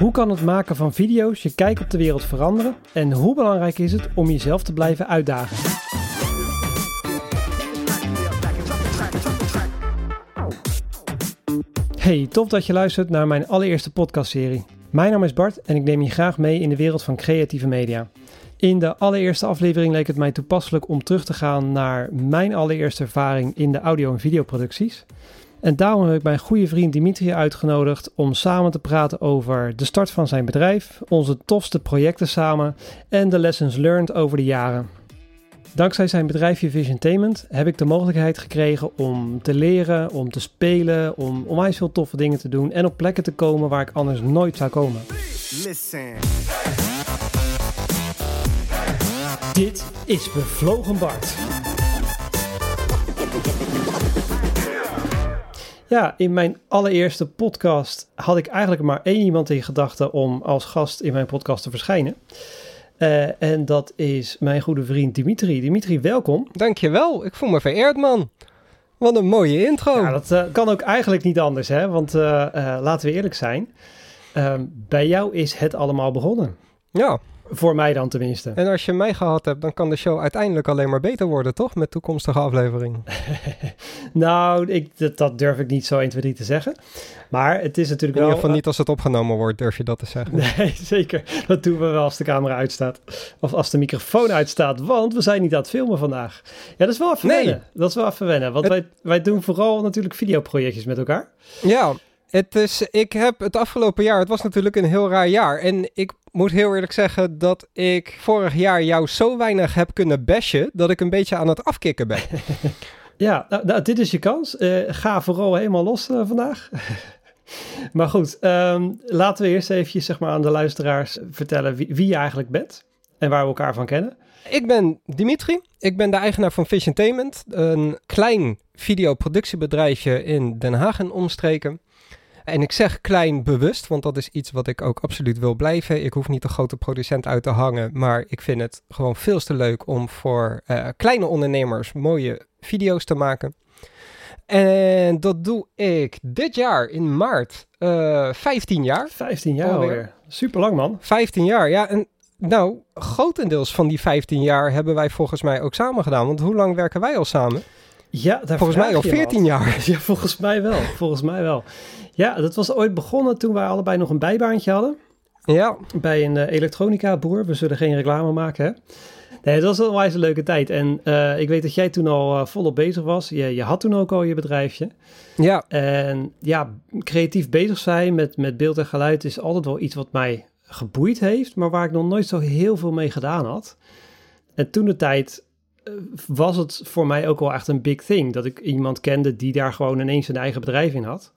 Hoe kan het maken van video's je kijk op de wereld veranderen? En hoe belangrijk is het om jezelf te blijven uitdagen? Hey, tof dat je luistert naar mijn allereerste podcastserie. Mijn naam is Bart en ik neem je graag mee in de wereld van creatieve media. In de allereerste aflevering leek het mij toepasselijk om terug te gaan naar mijn allereerste ervaring in de audio- en videoproducties. En daarom heb ik mijn goede vriend Dimitri uitgenodigd om samen te praten over de start van zijn bedrijf, onze tofste projecten samen en de lessons learned over de jaren. Dankzij zijn bedrijfje Visiontainment heb ik de mogelijkheid gekregen om te leren, om te spelen, om onwijs veel toffe dingen te doen en op plekken te komen waar ik anders nooit zou komen. Listen. Dit is Bevlogen Bart. Ja, in mijn allereerste podcast had ik eigenlijk maar één iemand in gedachten om als gast in mijn podcast te verschijnen. Uh, en dat is mijn goede vriend Dimitri. Dimitri, welkom. Dankjewel, ik voel me vereerd man. Wat een mooie intro. Ja, dat uh, kan ook eigenlijk niet anders, hè? Want uh, laten we eerlijk zijn. Ehm, bij jou is het allemaal begonnen. Ja. Voor mij dan tenminste. En als je mij gehad hebt, dan kan de show uiteindelijk alleen maar beter worden, toch? Met toekomstige afleveringen. nou, ik, dat, dat, durf ik niet zo 1, 2, 3 te zeggen. Maar het is natuurlijk In wel... ieder geval niet als het opgenomen wordt, durf je dat te zeggen. Nee, zeker. Dat doen we wel als de camera uitstaat. Of als de microfoon uitstaat, want we zijn niet aan het filmen vandaag. Ja, dat is wel even nee. wennen. Dat is wel even wennen. Want het... wij, wij doen vooral natuurlijk videoprojectjes met elkaar. Ja, het is, ik heb het afgelopen jaar, het was natuurlijk een heel raar jaar. En ik moet heel eerlijk zeggen dat ik vorig jaar jou zo weinig heb kunnen bashen dat ik een beetje aan het afkicken ben. ja, nou, nou, dit is je kans. Uh, ga vooral helemaal los uh, vandaag. maar goed, um, laten we eerst even zeg maar, aan de luisteraars vertellen wie, wie je eigenlijk bent en waar we elkaar van kennen. Ik ben Dimitri. Ik ben de eigenaar van Visiontainment, een klein videoproductiebedrijfje in Den Haag en omstreken. En ik zeg klein bewust, want dat is iets wat ik ook absoluut wil blijven. Ik hoef niet de grote producent uit te hangen, maar ik vind het gewoon veel te leuk om voor uh, kleine ondernemers mooie video's te maken. En dat doe ik dit jaar in maart. Uh, 15 jaar. 15 jaar alweer. alweer. Super lang man. 15 jaar, ja. En nou, grotendeels van die 15 jaar hebben wij volgens mij ook samen gedaan. Want hoe lang werken wij al samen? Ja, volgens mij al 14 wat. jaar. Ja, volgens mij wel. Volgens mij wel. Ja, dat was ooit begonnen toen wij allebei nog een bijbaantje hadden. Ja. Bij een uh, elektronica boer. We zullen geen reclame maken, hè? Nee, het was een wijze leuke tijd. En uh, ik weet dat jij toen al uh, volop bezig was. Je, je had toen ook al je bedrijfje. Ja. En ja, creatief bezig zijn met, met beeld en geluid is altijd wel iets wat mij geboeid heeft. Maar waar ik nog nooit zo heel veel mee gedaan had. En toen de tijd was het voor mij ook wel echt een big thing. Dat ik iemand kende die daar gewoon ineens een eigen bedrijf in had.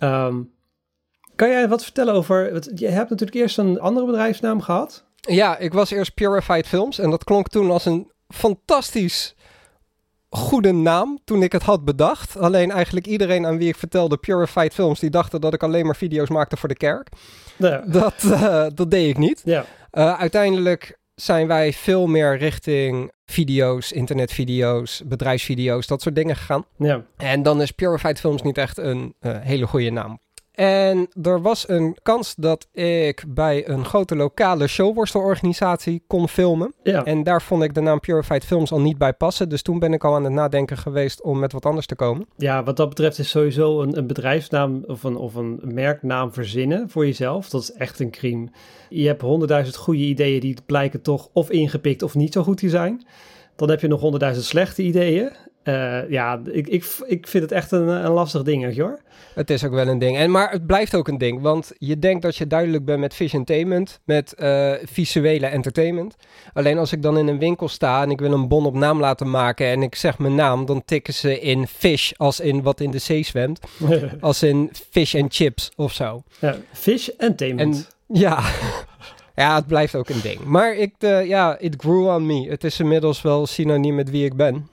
Um, kan jij wat vertellen over... Je hebt natuurlijk eerst een andere bedrijfsnaam gehad. Ja, ik was eerst Purified Films. En dat klonk toen als een fantastisch goede naam toen ik het had bedacht. Alleen eigenlijk iedereen aan wie ik vertelde Purified Films... die dachten dat ik alleen maar video's maakte voor de kerk. Ja. Dat, uh, dat deed ik niet. Ja. Uh, uiteindelijk zijn wij veel meer richting video's, internetvideo's, bedrijfsvideo's, dat soort dingen gegaan. Ja. En dan is Purified Films niet echt een uh, hele goede naam. En er was een kans dat ik bij een grote lokale showworstelorganisatie kon filmen. Ja. En daar vond ik de naam Purified Films al niet bij passen. Dus toen ben ik al aan het nadenken geweest om met wat anders te komen. Ja, wat dat betreft is sowieso een, een bedrijfsnaam of een, of een merknaam verzinnen voor jezelf. Dat is echt een crime. Je hebt honderdduizend goede ideeën die blijken toch of ingepikt of niet zo goed te zijn. Dan heb je nog honderdduizend slechte ideeën. Uh, ja, ik, ik, ik vind het echt een, een lastig dingetje hoor. Het is ook wel een ding. En, maar het blijft ook een ding. Want je denkt dat je duidelijk bent met visiontainment, met uh, visuele entertainment. Alleen als ik dan in een winkel sta en ik wil een bon op naam laten maken en ik zeg mijn naam, dan tikken ze in fish als in wat in de zee zwemt. als in fish and chips of zo. Ja, fish entertainment. En, ja. ja, het blijft ook een ding. Maar ik, uh, ja, it grew on me. Het is inmiddels wel synoniem met wie ik ben.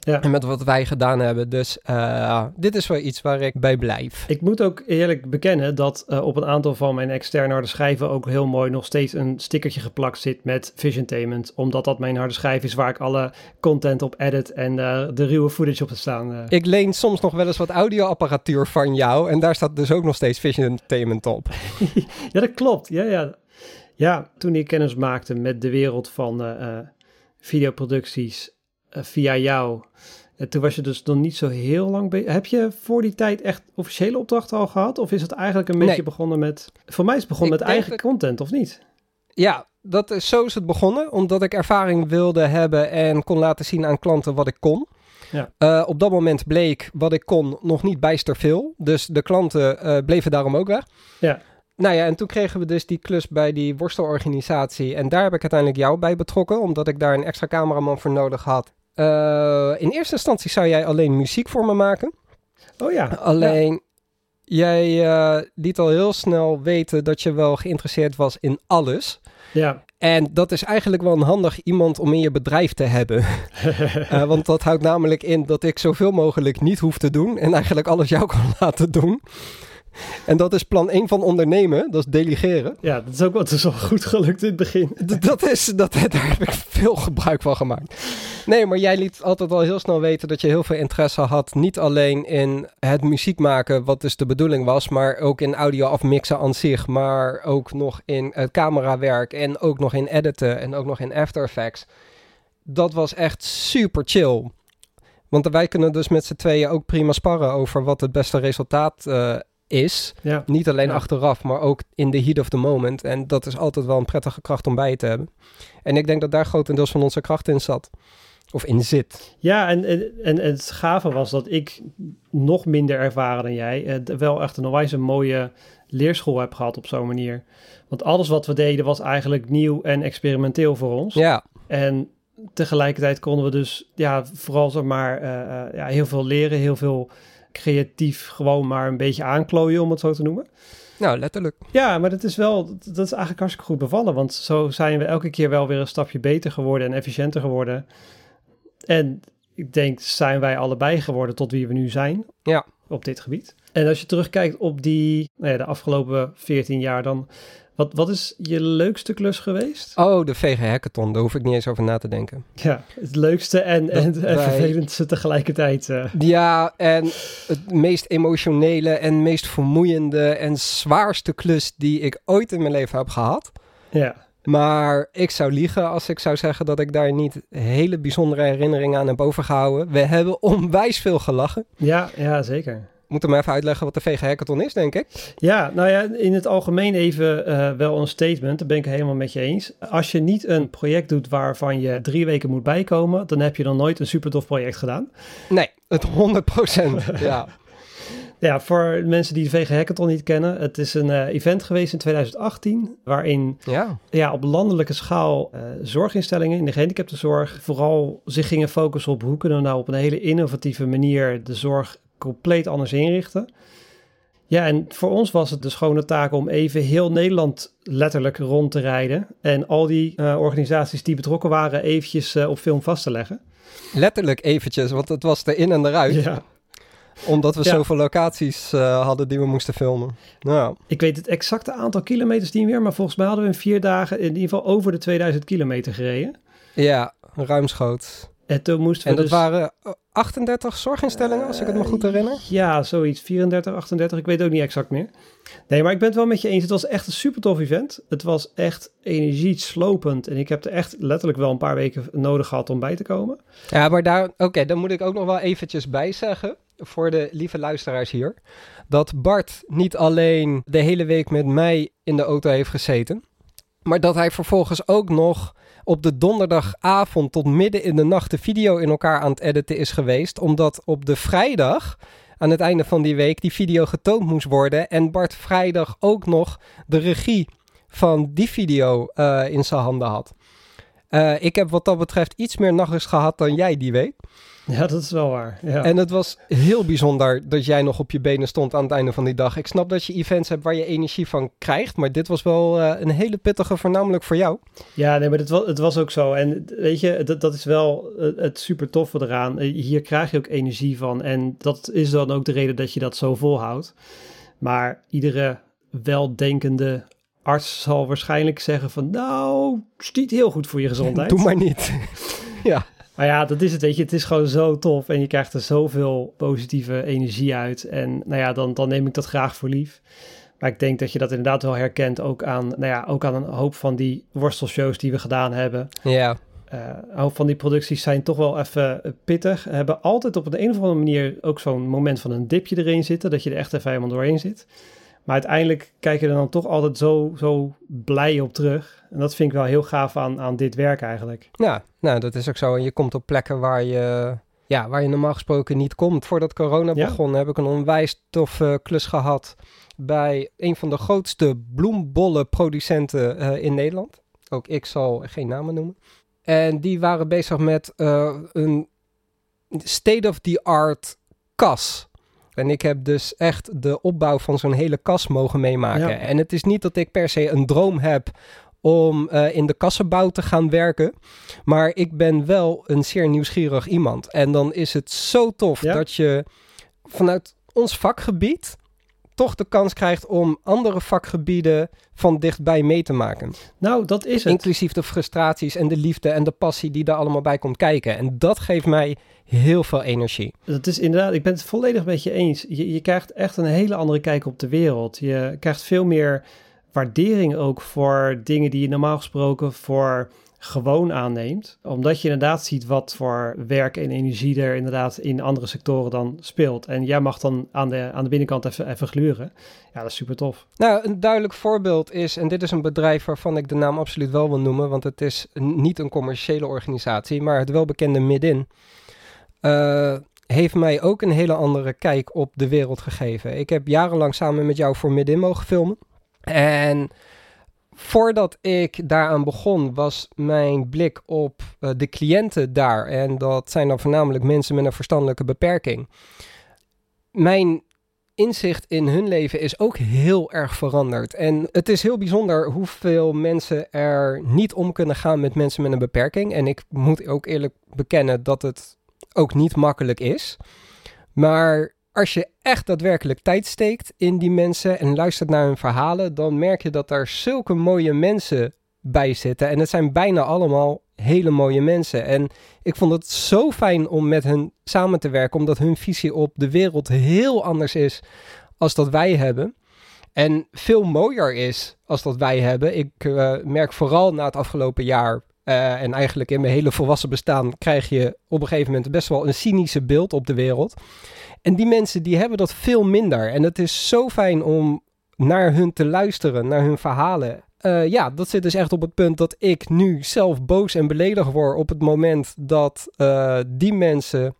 Ja. En met wat wij gedaan hebben. Dus uh, dit is wel iets waar ik bij blijf. Ik moet ook eerlijk bekennen dat uh, op een aantal van mijn externe harde schijven ook heel mooi nog steeds een stickertje geplakt zit met Visiontainment. Omdat dat mijn harde schijf is waar ik alle content op edit en uh, de ruwe footage op te staan. Ik leen soms nog wel eens wat audioapparatuur van jou. En daar staat dus ook nog steeds Visiontainment op. ja, dat klopt. Ja, ja. ja, toen ik kennis maakte met de wereld van videoproducties via jou. Uh, toen was je dus nog niet zo heel lang bezig. Heb je voor die tijd echt officiële opdrachten al gehad? Of is het eigenlijk een beetje begonnen met... Voor mij is het begonnen met eigen dat... content, of niet? Ja, dat is, zo is het begonnen. Omdat ik ervaring wilde hebben en kon laten zien aan klanten wat ik kon. Ja. Uh, op dat moment bleek wat ik kon nog niet bijster veel. Dus de klanten bleven daarom ook weg. Ja. Nou ja, en toen kregen we dus die klus bij die worstelorganisatie. En daar heb ik uiteindelijk jou bij betrokken, omdat ik daar een extra cameraman voor nodig had. Uh, in eerste instantie zou jij alleen muziek voor me maken. Oh ja. Alleen, ja. jij uh, liet al heel snel weten dat je wel geïnteresseerd was in alles. Ja. En dat is eigenlijk wel een handig iemand om in je bedrijf te hebben. uh, want dat houdt namelijk in dat ik zoveel mogelijk niet hoef te doen en eigenlijk alles jou kan laten doen. En dat is plan 1 van ondernemen, dat is delegeren. Ja, dat is ook wat is al goed gelukt in het begin. Dat is, dat, daar heb ik veel gebruik van gemaakt. Nee, maar jij liet altijd al heel snel weten dat je heel veel interesse had. Niet alleen in het muziek maken, wat dus de bedoeling was, maar ook in audio afmixen aan zich. Maar ook nog in het camerawerk en ook nog in editen en ook nog in After Effects. Dat was echt super chill. Want wij kunnen dus met z'n tweeën ook prima sparren over wat het beste resultaat uh, is. Ja. Niet alleen Ja. achteraf, maar ook in the heat of the moment. En dat is altijd wel een prettige kracht om bij je te hebben. En ik denk dat daar grotendeels van onze kracht in zat. Of in zit. Ja, en, en, en het gave was dat ik nog minder ervaren dan jij eh, wel echt een een mooie leerschool heb gehad op zo'n manier. Want alles wat we deden was eigenlijk nieuw en experimenteel voor ons. Ja, En tegelijkertijd konden we dus ja, vooral zeg maar eh, eh, ja, heel veel leren, heel veel creatief gewoon maar een beetje aanklooien, om het zo te noemen. nou letterlijk. Ja, maar dat is wel, dat is eigenlijk hartstikke goed bevallen, want zo zijn we elke keer wel weer een stapje beter geworden en efficiënter geworden. En ik denk, zijn wij allebei geworden tot wie we nu zijn Ja. op dit gebied. En als je terugkijkt op die, nou ja, de afgelopen 14 jaar, dan wat, wat is je leukste klus geweest? Oh, de VG Hackathon, daar hoef ik niet eens over na te denken. Ja, het leukste en, en, Dat en wij- vervelendste tegelijkertijd. eh. Ja, en het meest emotionele en meest vermoeiende en zwaarste klus die ik ooit in mijn leven heb gehad. ja. Maar ik zou liegen als ik zou zeggen dat ik daar niet hele bijzondere herinneringen aan heb overgehouden. We hebben onwijs veel gelachen. Ja, ja, zeker. Moet hem even uitleggen wat de VG Hackathon is, denk ik. Ja, nou ja, in het algemeen even eh, wel een statement. Daar ben ik helemaal met je eens. Als je niet een project doet waarvan je drie weken moet bijkomen, dan heb je dan nooit een super tof project gedaan. Nee, het 100%. ja. Ja, voor mensen die de VG Hackathon niet kennen, het is een eh, event geweest in 2018, waarin ja. ja, op landelijke schaal eh, zorginstellingen in de gehandicaptenzorg vooral zich gingen focussen op hoe kunnen we nou op een hele innovatieve manier de zorg compleet anders inrichten. Ja, en voor ons was het de schone taak om even heel Nederland letterlijk rond te rijden en al die eh, organisaties die betrokken waren eventjes eh, op film vast te leggen. Letterlijk eventjes, want het was er in en eruit. Ja, Omdat we Ja. zoveel locaties eh, hadden die we moesten filmen. Nou, ik weet het exacte aantal kilometers niet meer, maar volgens mij hadden we in vier dagen in ieder geval over de 2000 kilometer gereden. ja, ruimschoots. En toen moesten we En dat dus... waren eh, 38 zorginstellingen, als ik het me goed herinner. Ja, zoiets. 34, 38. Ik weet ook niet exact meer. Nee, maar ik ben het wel met je eens. Het was echt een super tof event. Het was echt energieslopend. En ik heb er echt letterlijk wel een paar weken nodig gehad om bij te komen. Ja, maar daar, oké, dan moet ik ook nog wel eventjes bij zeggen, voor de lieve luisteraars hier, dat Bart niet alleen de hele week met mij in de auto heeft gezeten, maar dat hij vervolgens ook nog op de donderdagavond tot midden in de nacht de video in elkaar aan het editen is geweest, omdat op de vrijdag aan het einde van die week die video getoond moest worden en Bart vrijdag ook nog de regie van die video eh, in zijn handen had. Eh, ik heb wat dat betreft iets meer nachtrust gehad dan jij die week. Ja, dat is wel waar. Ja. En het was heel bijzonder dat jij nog op je benen stond aan het einde van die dag. Ik snap dat je events hebt waar je energie van krijgt, maar dit was wel eh, een hele pittige, voornamelijk voor jou. Ja, nee, maar het was, het was ook zo. En weet je, dat, dat is wel het, het super toffe eraan. Eh, Hier krijg je ook energie van. En dat is dan ook de reden dat je dat zo volhoudt. Maar iedere weldenkende arts zal waarschijnlijk zeggen van... Nou, het is niet heel goed voor je gezondheid. Doe maar niet. ja. Maar ja, dat is het, weet je. Het is gewoon zo tof en je krijgt er zoveel positieve energie uit. En nou ja, dan, dan neem ik dat graag voor lief. Maar ik denk dat je dat inderdaad wel herkent ook aan, nou ja, ook aan een hoop van die worstelshows die we gedaan hebben. Ja. Uh, een hoop van die producties zijn toch wel even pittig. Hebben altijd op een, een of andere manier ook zo'n moment van een dipje erin zitten. Dat je er echt even helemaal doorheen zit. Maar uiteindelijk kijk je er dan toch altijd zo, zo blij op terug. En dat vind ik wel heel gaaf aan, aan dit werk eigenlijk. Ja, nou dat is ook zo. En je komt op plekken waar je, ja, waar je normaal gesproken niet komt. Voordat corona Ja. begon heb ik een onwijs toffe klus gehad bij een van de grootste bloembollenproducenten eh in Nederland. Ook ik zal geen namen noemen. En die waren bezig met eh, een state-of-the-art kas. En ik heb dus echt de opbouw van zo'n hele kas mogen meemaken. Ja. En het is niet dat ik per se een droom heb om eh, in de kassenbouw te gaan werken. Maar ik ben wel een zeer nieuwsgierig iemand. En dan is het zo tof Ja. dat je vanuit ons vakgebied toch de kans krijgt om andere vakgebieden van dichtbij mee te maken. Nou, dat is het. Inclusief de frustraties en de liefde en de passie die daar allemaal bij komt kijken. En dat geeft mij heel veel energie. Dat is inderdaad, ik ben het volledig met je eens. Je, je krijgt echt een hele andere kijk op de wereld. Je krijgt veel meer waardering ook voor dingen die je normaal gesproken voor gewoon aanneemt. Omdat je inderdaad ziet wat voor werk en energie er inderdaad in andere sectoren dan speelt. En jij mag dan aan de, aan de binnenkant even, even gluren. Ja, dat is super tof. Nou, een duidelijk voorbeeld is, en dit is een bedrijf waarvan ik de naam absoluut wel wil noemen, want het is niet een commerciële organisatie, maar het welbekende Midin. eh, heeft mij ook een hele andere kijk op de wereld gegeven. Ik heb jarenlang samen met jou voor Midin mogen filmen. En voordat ik daaraan begon, was mijn blik op eh, de cliënten daar. En dat zijn dan voornamelijk mensen met een verstandelijke beperking. Mijn inzicht in hun leven is ook heel erg veranderd. En het is heel bijzonder hoeveel mensen er niet om kunnen gaan met mensen met een beperking. En ik moet ook eerlijk bekennen dat het ook niet makkelijk is. Maar als je echt daadwerkelijk tijd steekt in die mensen en luistert naar hun verhalen, dan merk je dat daar zulke mooie mensen bij zitten. En het zijn bijna allemaal hele mooie mensen. En ik vond het zo fijn om met hen samen te werken, omdat hun visie op de wereld heel anders is als dat wij hebben. En veel mooier is als dat wij hebben. Ik eh, merk vooral na het afgelopen jaar eh, en eigenlijk in mijn hele volwassen bestaan krijg je op een gegeven moment best wel een cynische beeld op de wereld. En die mensen die hebben dat veel minder. En het is zo fijn om naar hun te luisteren, naar hun verhalen. Eh, ja, dat zit dus echt op het punt dat ik nu zelf boos en beledigd word op het moment dat eh, die mensen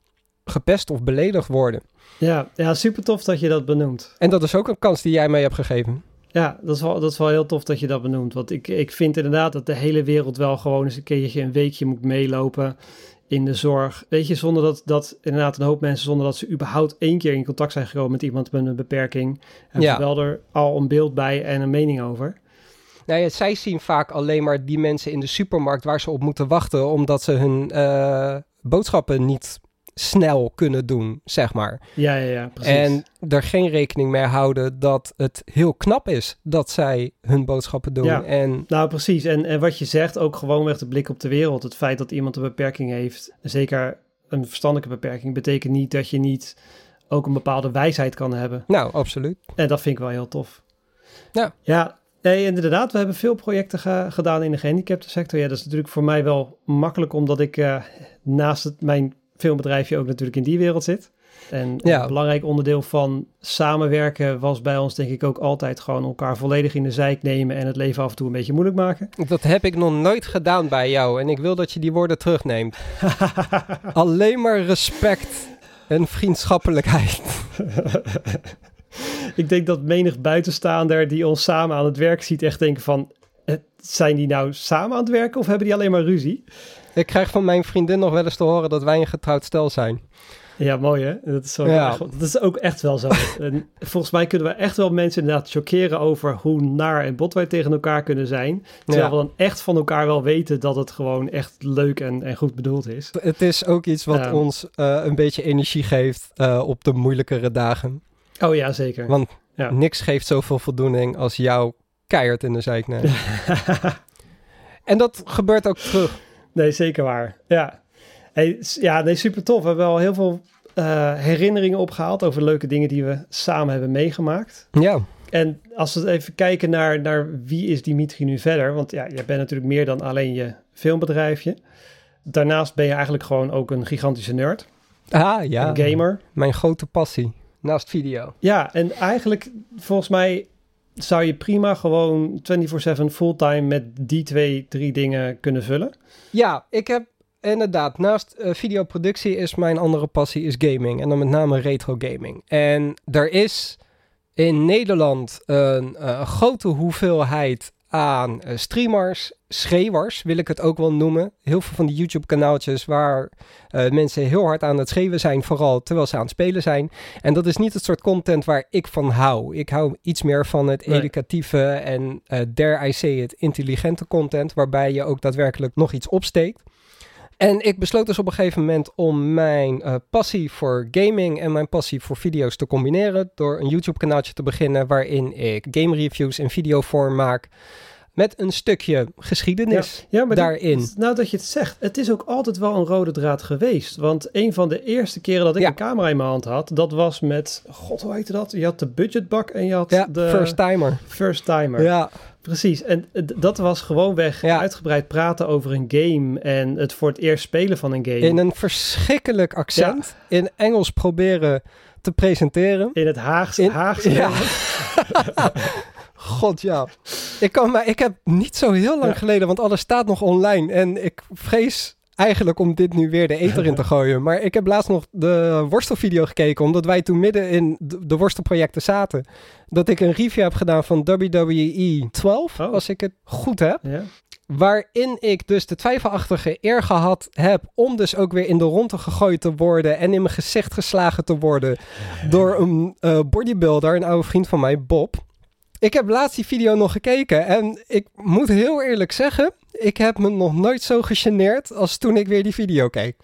gepest of beledigd worden. Ja, ja, super tof dat je dat benoemt. En dat is ook een kans die jij mij hebt gegeven. Ja, dat is, wel, dat is wel heel tof dat je dat benoemt. Want ik, ik vind inderdaad dat de hele wereld wel gewoon eens een keertje een weekje moet meelopen in de zorg. Weet je, zonder dat, dat inderdaad een hoop mensen, zonder dat ze überhaupt één keer in contact zijn gekomen met iemand met een beperking, hebben Ja. ze wel er al een beeld bij en een mening over. Nou ja, zij zien vaak alleen maar die mensen in de supermarkt waar ze op moeten wachten, omdat ze hun eh, boodschappen niet snel kunnen doen, zeg maar. Ja, ja, ja, precies. En er geen rekening mee houden dat het heel knap is dat zij hun boodschappen doen. Ja. En Nou, precies. En, en wat je zegt, ook gewoonweg de blik op de wereld. Het feit dat iemand een beperking heeft, zeker een verstandelijke beperking, betekent niet dat je niet ook een bepaalde wijsheid kan hebben. nou, absoluut. En dat vind ik wel heel tof. Ja. Ja, nee, inderdaad. We hebben veel projecten ge- gedaan in de gehandicaptensector. Ja, dat is natuurlijk voor mij wel makkelijk, omdat ik eh, naast het, mijn filmbedrijfje ook natuurlijk in die wereld zit. En Ja. een belangrijk onderdeel van samenwerken was bij ons denk ik ook altijd gewoon elkaar volledig in de zijk nemen en het leven af en toe een beetje moeilijk maken. Dat heb ik nog nooit gedaan bij jou en ik wil dat je die woorden terugneemt. Alleen maar respect en vriendschappelijkheid. ik denk dat menig buitenstaander die ons samen aan het werk ziet echt denken van... Eh, Zijn die nou samen aan het werken of hebben die alleen maar ruzie? Ik krijg van mijn vriendin nog wel eens te horen dat wij een getrouwd stel zijn. Ja, mooi hè? Dat is, zo Ja. echt- dat is ook echt wel zo. en volgens mij kunnen we echt wel mensen inderdaad chockeren over hoe naar en bot wij tegen elkaar kunnen zijn. Terwijl Ja. we dan echt van elkaar wel weten dat het gewoon echt leuk en, en goed bedoeld is. Het is ook iets wat Ja. ons eh, een beetje energie geeft eh, op de moeilijkere dagen. Oh ja, zeker. Want niks geeft zoveel voldoening als jou keihard in de nemen. en dat gebeurt ook terug. Nee, zeker waar. Ja, hey, ja nee, super tof. We hebben wel heel veel eh, herinneringen opgehaald over leuke dingen die we samen hebben meegemaakt. Ja, En als we even kijken naar, naar wie is Dimitri nu verder. Want ja, je bent natuurlijk meer dan alleen je filmbedrijfje. Daarnaast ben je eigenlijk gewoon ook een gigantische nerd. ah, ja. Een gamer. Mijn grote passie. Naast video. Ja, en eigenlijk volgens mij zou je prima gewoon 24/7 fulltime met die twee, drie dingen kunnen vullen. Ja, ik heb inderdaad, naast eh, videoproductie is mijn andere passie is gaming. En dan met name retro gaming. En er is in Nederland een eh, grote hoeveelheid aan eh, streamers, schreeuwers wil ik het ook wel noemen. Heel veel van die YouTube kanaaltjes waar eh, mensen heel hard aan het schreeuwen zijn, vooral terwijl ze aan het spelen zijn. En dat is niet het soort content waar ik van hou. Ik hou iets meer van het Nee. educatieve en eh dare I say it, intelligente content, waarbij je ook daadwerkelijk nog iets opsteekt. En ik besloot dus op een gegeven moment om mijn eh, passie voor gaming en mijn passie voor video's te combineren. Door een YouTube kanaaltje te beginnen waarin ik game reviews in videovorm maak. Met een stukje geschiedenis. Ja, maar Daarin. dit- nou dat je het zegt, het is ook altijd wel een rode draad geweest. Want een van de eerste keren dat ik Ja. een camera in mijn hand had, dat was met, god hoe heette dat? Je had de budgetbak en je had de first timer. first timer. Ja, Precies, en dat was gewoonweg Ja. uitgebreid praten over een game en het voor het eerst spelen van een game. in een verschrikkelijk accent. In Engels proberen te presenteren. In het Haags, In- Haags Ja. God ja. Ik, kan, maar ik heb niet zo heel lang geleden, want alles staat nog online. En ik vrees eigenlijk om dit nu weer de eter in te gooien. Maar ik heb laatst nog de worstelvideo gekeken, omdat wij toen midden in de, worstelprojecten zaten. Dat ik een review heb gedaan van WWE 12, Oh. als ik het goed heb. Ja. Waarin ik dus de twijfelachtige eer gehad heb om dus ook weer in de ronde gegooid te worden en in mijn gezicht geslagen te worden door een eh, bodybuilder, een oude vriend van mij, Bob. Ik heb laatst die video nog gekeken en ik moet heel eerlijk zeggen, ik heb me nog nooit zo gegeneerd als toen ik weer die video keek.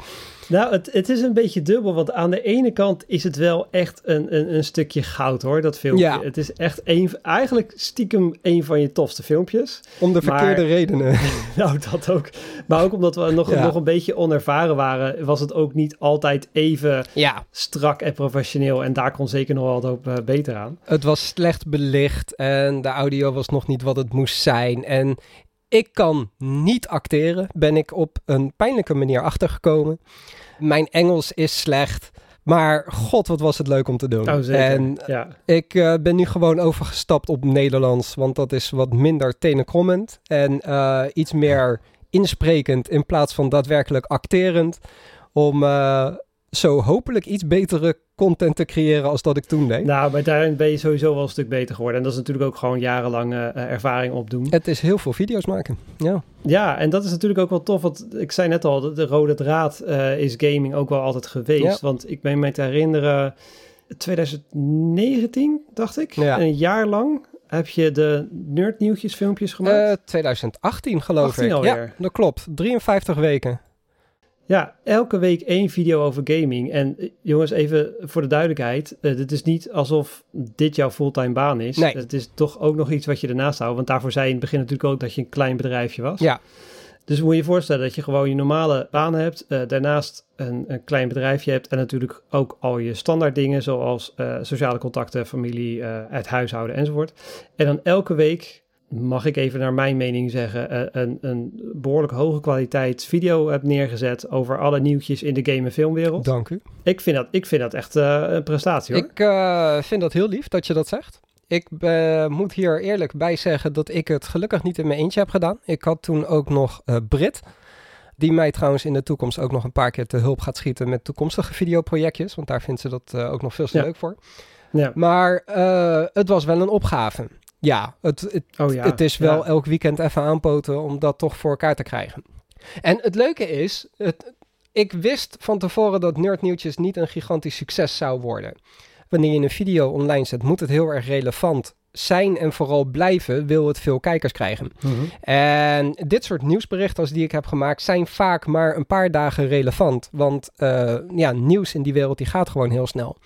Nou, het, het is een beetje dubbel, want aan de ene kant is het wel echt een, een, een stukje goud hoor, dat filmpje. Ja. Het is echt een, eigenlijk stiekem een van je tofste filmpjes. Om de Maar- verkeerde redenen. nou, dat ook. Maar ook omdat we nog, Ja. nog een beetje onervaren waren, was het ook niet altijd even Ja, strak en professioneel. En daar kon zeker nog wel wat op, eh, beter aan. het was slecht belicht en de audio was nog niet wat het moest zijn. En ik kan niet acteren, ben ik op een pijnlijke manier achtergekomen. Mijn Engels is slecht, maar god, wat was het leuk om te doen. Oh. En ja. ik eh, ben nu gewoon overgestapt op Nederlands, want dat is wat minder tenenkrommend en eh, iets meer insprekend in plaats van daadwerkelijk acterend. Om eh, zo hopelijk iets betere content te creëren als dat ik toen deed. Nou, maar daarin ben je sowieso wel een stuk beter geworden. En dat is natuurlijk ook gewoon jarenlange eh, ervaring opdoen. Het is heel veel video's maken. Ja. Ja, en dat is natuurlijk ook wel tof. Want ik zei net al, de, de rode draad eh, is gaming ook wel altijd geweest. Ja. Want ik ben me te herinneren, 2019 dacht ik, Ja. een jaar lang heb je de nerdnieuwtjes filmpjes gemaakt. Eh, 2018 geloof 18 ik. alweer. Ja, dat klopt. 53 weken. Ja, elke week één video over gaming. En eh, jongens, even voor de duidelijkheid. eh, dit is niet alsof dit jouw fulltime baan is. Nee. Het is toch ook nog iets wat je ernaast houdt. Want daarvoor zei je in het begin natuurlijk ook dat je een klein bedrijfje was. Ja. Dus moet je je voorstellen dat je gewoon je normale baan hebt. eh, daarnaast een, een klein bedrijfje hebt. En natuurlijk ook al je standaard dingen. Zoals sociale contacten, familie, het huishouden enzovoort. En dan elke week mag ik even naar mijn mening zeggen, eh, een, een behoorlijk hoge kwaliteit video heb neergezet over alle nieuwtjes in de game- en filmwereld. Dank u. Ik vind dat, ik vind dat echt eh, een prestatie hoor. Ik eh, vind dat heel lief dat je dat zegt. Ik moet hier eerlijk bij zeggen dat ik het gelukkig niet in mijn eentje heb gedaan. Ik had toen ook nog Brit. Die mij trouwens in de toekomst ook nog een paar keer te hulp gaat schieten met toekomstige videoprojectjes. Want daar vindt ze dat ook nog veel te Ja. leuk voor. ja. Maar het was wel een opgave. Ja, het, het, Oh ja. het is wel ja. elk weekend even aanpoten om dat toch voor elkaar te krijgen. En het leuke is, het, ik wist van tevoren dat Nerdnieuwtjes niet een gigantisch succes zou worden. Wanneer je een video online zet, moet het heel erg relevant zijn en vooral blijven, wil het veel kijkers krijgen. Mhm. En dit soort nieuwsberichten als die ik heb gemaakt zijn vaak maar een paar dagen relevant. Want eh, ja, nieuws in die wereld die gaat gewoon heel snel.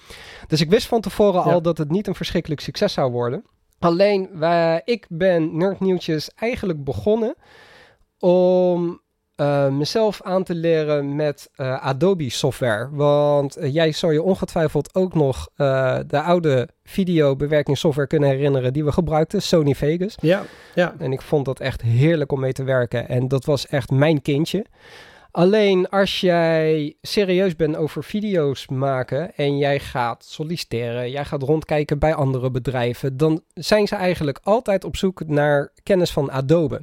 Dus ik wist van tevoren Ja. al dat het niet een verschrikkelijk succes zou worden. Alleen, wij- ik ben Nerdnieuwtjes eigenlijk begonnen om eh, mezelf aan te leren met eh, Adobe software. Want eh, jij zou je ongetwijfeld ook nog de oude videobewerkingssoftware kunnen herinneren die we gebruikten, Sony Vegas. Ja, ja. En ik vond dat echt heerlijk om mee te werken. En dat was echt mijn kindje. Alleen als jij serieus bent over video's maken en jij gaat solliciteren, jij gaat rondkijken bij andere bedrijven, dan zijn ze eigenlijk altijd op zoek naar kennis van Adobe.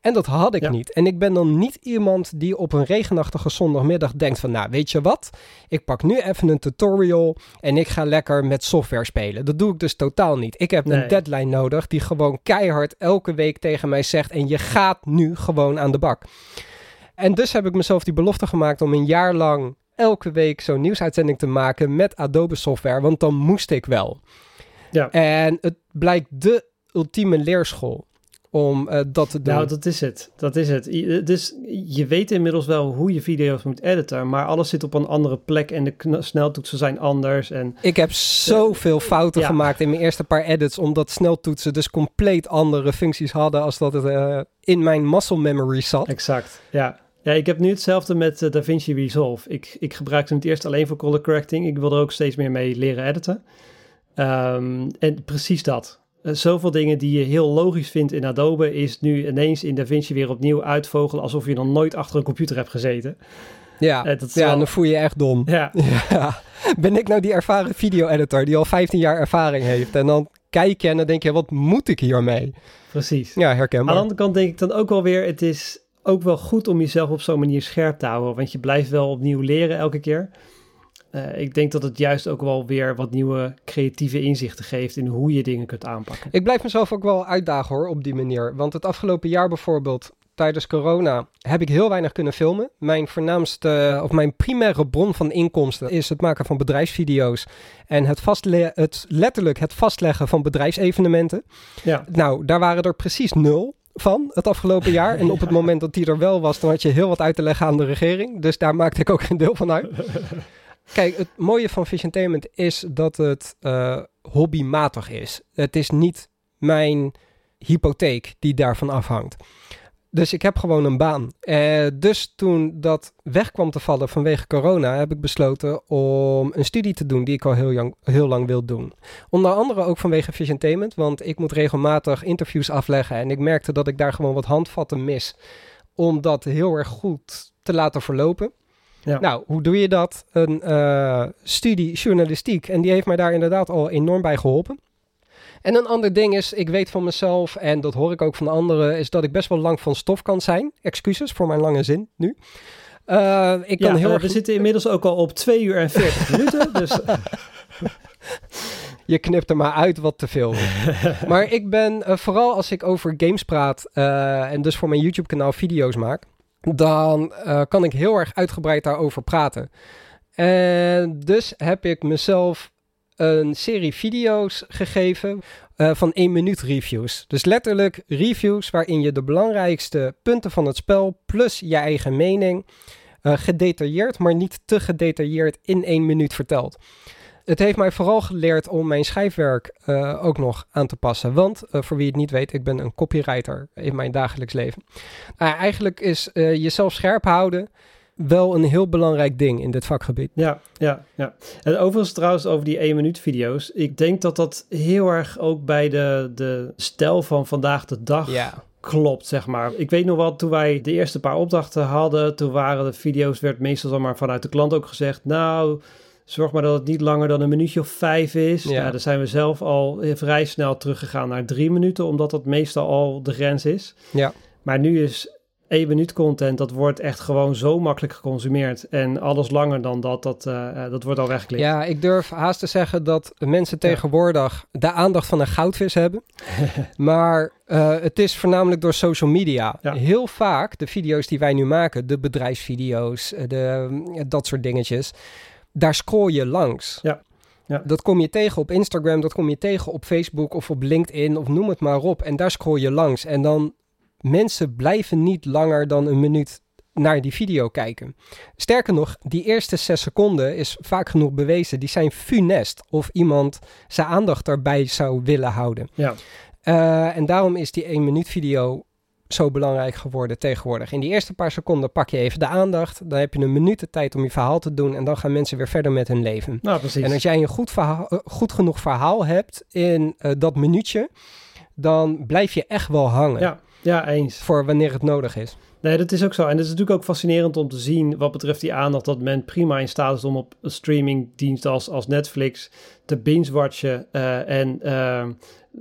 En dat had ik Ja. niet. En ik ben dan niet iemand die op een regenachtige zondagmiddag denkt van, nou weet je wat, ik pak nu even een tutorial en ik ga lekker met software spelen. Dat doe ik dus totaal niet. Ik heb Nee. een deadline nodig die gewoon keihard elke week tegen mij zegt en je gaat nu gewoon aan de bak. En dus heb ik mezelf die belofte gemaakt om een jaar lang elke week zo'n nieuwsuitzending te maken met Adobe software, want dan moest ik wel. Ja. En het blijkt de ultieme leerschool om eh, dat te doen. Nou, dat is het. Dat is het. I- Dus je weet inmiddels wel hoe je video's moet editen, maar alles zit op een andere plek en de sneltoetsen zijn anders. En Ik heb zoveel fouten Ja. gemaakt in mijn eerste paar edits, omdat sneltoetsen dus compleet andere functies hadden als dat het eh, in mijn muscle memory zat. exact, ja. Ja, ik heb nu hetzelfde met eh, DaVinci Resolve. Ik, ik gebruikte het eerst alleen voor color correcting. Ik wil er ook steeds meer mee leren editen. Ehm, en precies dat. Eh, zoveel dingen die je heel logisch vindt in Adobe is nu ineens in DaVinci weer opnieuw uitvogelen alsof je nog nooit achter een computer hebt gezeten. Ja, Eh, ja wel- dan voel je je echt dom. Ja, Ja. Ben ik nou die ervaren video-editor die al 15 jaar ervaring heeft? En dan kijk je en dan denk je, wat moet ik hiermee? precies. Ja, Aan herkenbaar. de andere kant denk ik dan ook wel weer, het is ook wel goed om jezelf op zo'n manier scherp te houden, want je blijft wel opnieuw leren elke keer. Eh, ik denk dat het juist ook wel weer wat nieuwe creatieve inzichten geeft in hoe je dingen kunt aanpakken. Ik blijf mezelf ook wel uitdagen hoor, op die manier. Want het afgelopen jaar bijvoorbeeld, tijdens corona, heb ik heel weinig kunnen filmen. Mijn voornaamste, of mijn primaire bron van inkomsten is het maken van bedrijfsvideo's. En het, vastle het letterlijk het vastleggen van bedrijfsevenementen. Ja, Nou, daar waren er precies nul van het afgelopen jaar. En op het moment dat die er wel was, dan had je heel wat uit te leggen aan de regering. Dus daar maakte ik ook geen deel van uit. Kijk, het mooie van Fish Entertainment is dat het eh, hobbymatig is. Het is niet mijn hypotheek die daarvan afhangt. Dus ik heb gewoon een baan. Eh, dus toen dat weg kwam te vallen vanwege corona, heb ik besloten om een studie te doen die ik al heel, lang- heel lang wil doen. Onder andere ook vanwege Fish Entertainment, want ik moet regelmatig interviews afleggen en ik merkte dat ik daar gewoon wat handvatten mis om dat heel erg goed te laten verlopen. Ja. Nou, hoe doe je dat? Een eh, studie journalistiek en die heeft mij daar inderdaad al enorm bij geholpen. En een ander ding is, ik weet van mezelf, en dat hoor ik ook van anderen, is dat ik best wel lang van stof kan zijn. Excuses voor mijn lange zin nu. Eh, ik kan ja heel eh, erg we zitten inmiddels ook al op 2 uur en 40 minuten. Dus Je knipt er maar uit wat te veel. maar ik ben, eh, vooral als ik over games praat en dus voor mijn YouTube kanaal video's maak, dan kan ik heel erg uitgebreid daarover praten. En dus heb ik mezelf een serie video's gegeven eh, van 1 minuut reviews. Dus letterlijk reviews waarin je de belangrijkste punten van het spel plus je eigen mening eh, gedetailleerd, maar niet te gedetailleerd in 1 minuut vertelt. Het heeft mij vooral geleerd om mijn schrijfwerk eh, ook nog aan te passen. Want, voor wie het niet weet, ik ben een copywriter in mijn dagelijks leven. Nou, eigenlijk is jezelf scherp houden wel een heel belangrijk ding in dit vakgebied. ja, ja, ja. En overigens trouwens over die 1 minuut video's. Ik denk dat dat heel erg ook bij de, de stijl van vandaag de dag Ja, klopt, zeg maar. Ik weet nog wel, toen wij de eerste paar opdrachten hadden, toen waren de video's, werd meestal dan maar vanuit de klant ook gezegd, nou, zorg maar dat het niet langer dan een minuutje of vijf is. Ja. Ja. dan zijn we zelf al vrij snel teruggegaan naar drie minuten, omdat dat meestal al de grens is. Ja. Maar nu is één minuut content, dat wordt echt gewoon zo makkelijk geconsumeerd. En alles langer dan dat, dat, eh, eh, dat wordt al weggeklikt. Ja, ik durf haast te zeggen dat mensen tegenwoordig de aandacht van een goudvis hebben. maar uh, het is voornamelijk door social media. Ja. Heel vaak de video's die wij nu maken, de bedrijfsvideo's, de, dat soort dingetjes, daar scroll je langs. Ja. Ja. Dat kom je tegen op Instagram, dat kom je tegen op Facebook of op LinkedIn of noem het maar op. En daar scroll je langs. En dan mensen blijven niet langer dan een minuut naar die video kijken. Sterker nog, die eerste zes seconden is vaak genoeg bewezen. Die zijn funest of iemand zijn aandacht daarbij zou willen houden. Ja. Uh, en daarom is die 1 minuut video zo belangrijk geworden tegenwoordig. In die eerste paar seconden pak je even de aandacht. Dan heb je een minuut de tijd om je verhaal te doen. En dan gaan mensen weer verder met hun leven. Nou, precies. En als jij een goed, verhaal, uh, goed genoeg verhaal hebt in uh, dat minuutje, dan blijf je echt wel hangen. Ja, ja, eens. Voor wanneer het nodig is. Nee, dat is ook zo. En het is natuurlijk ook fascinerend om te zien wat betreft die aandacht dat men prima in staat is om op een streamingdienst als, als Netflix te binge-watchen uh, en uh,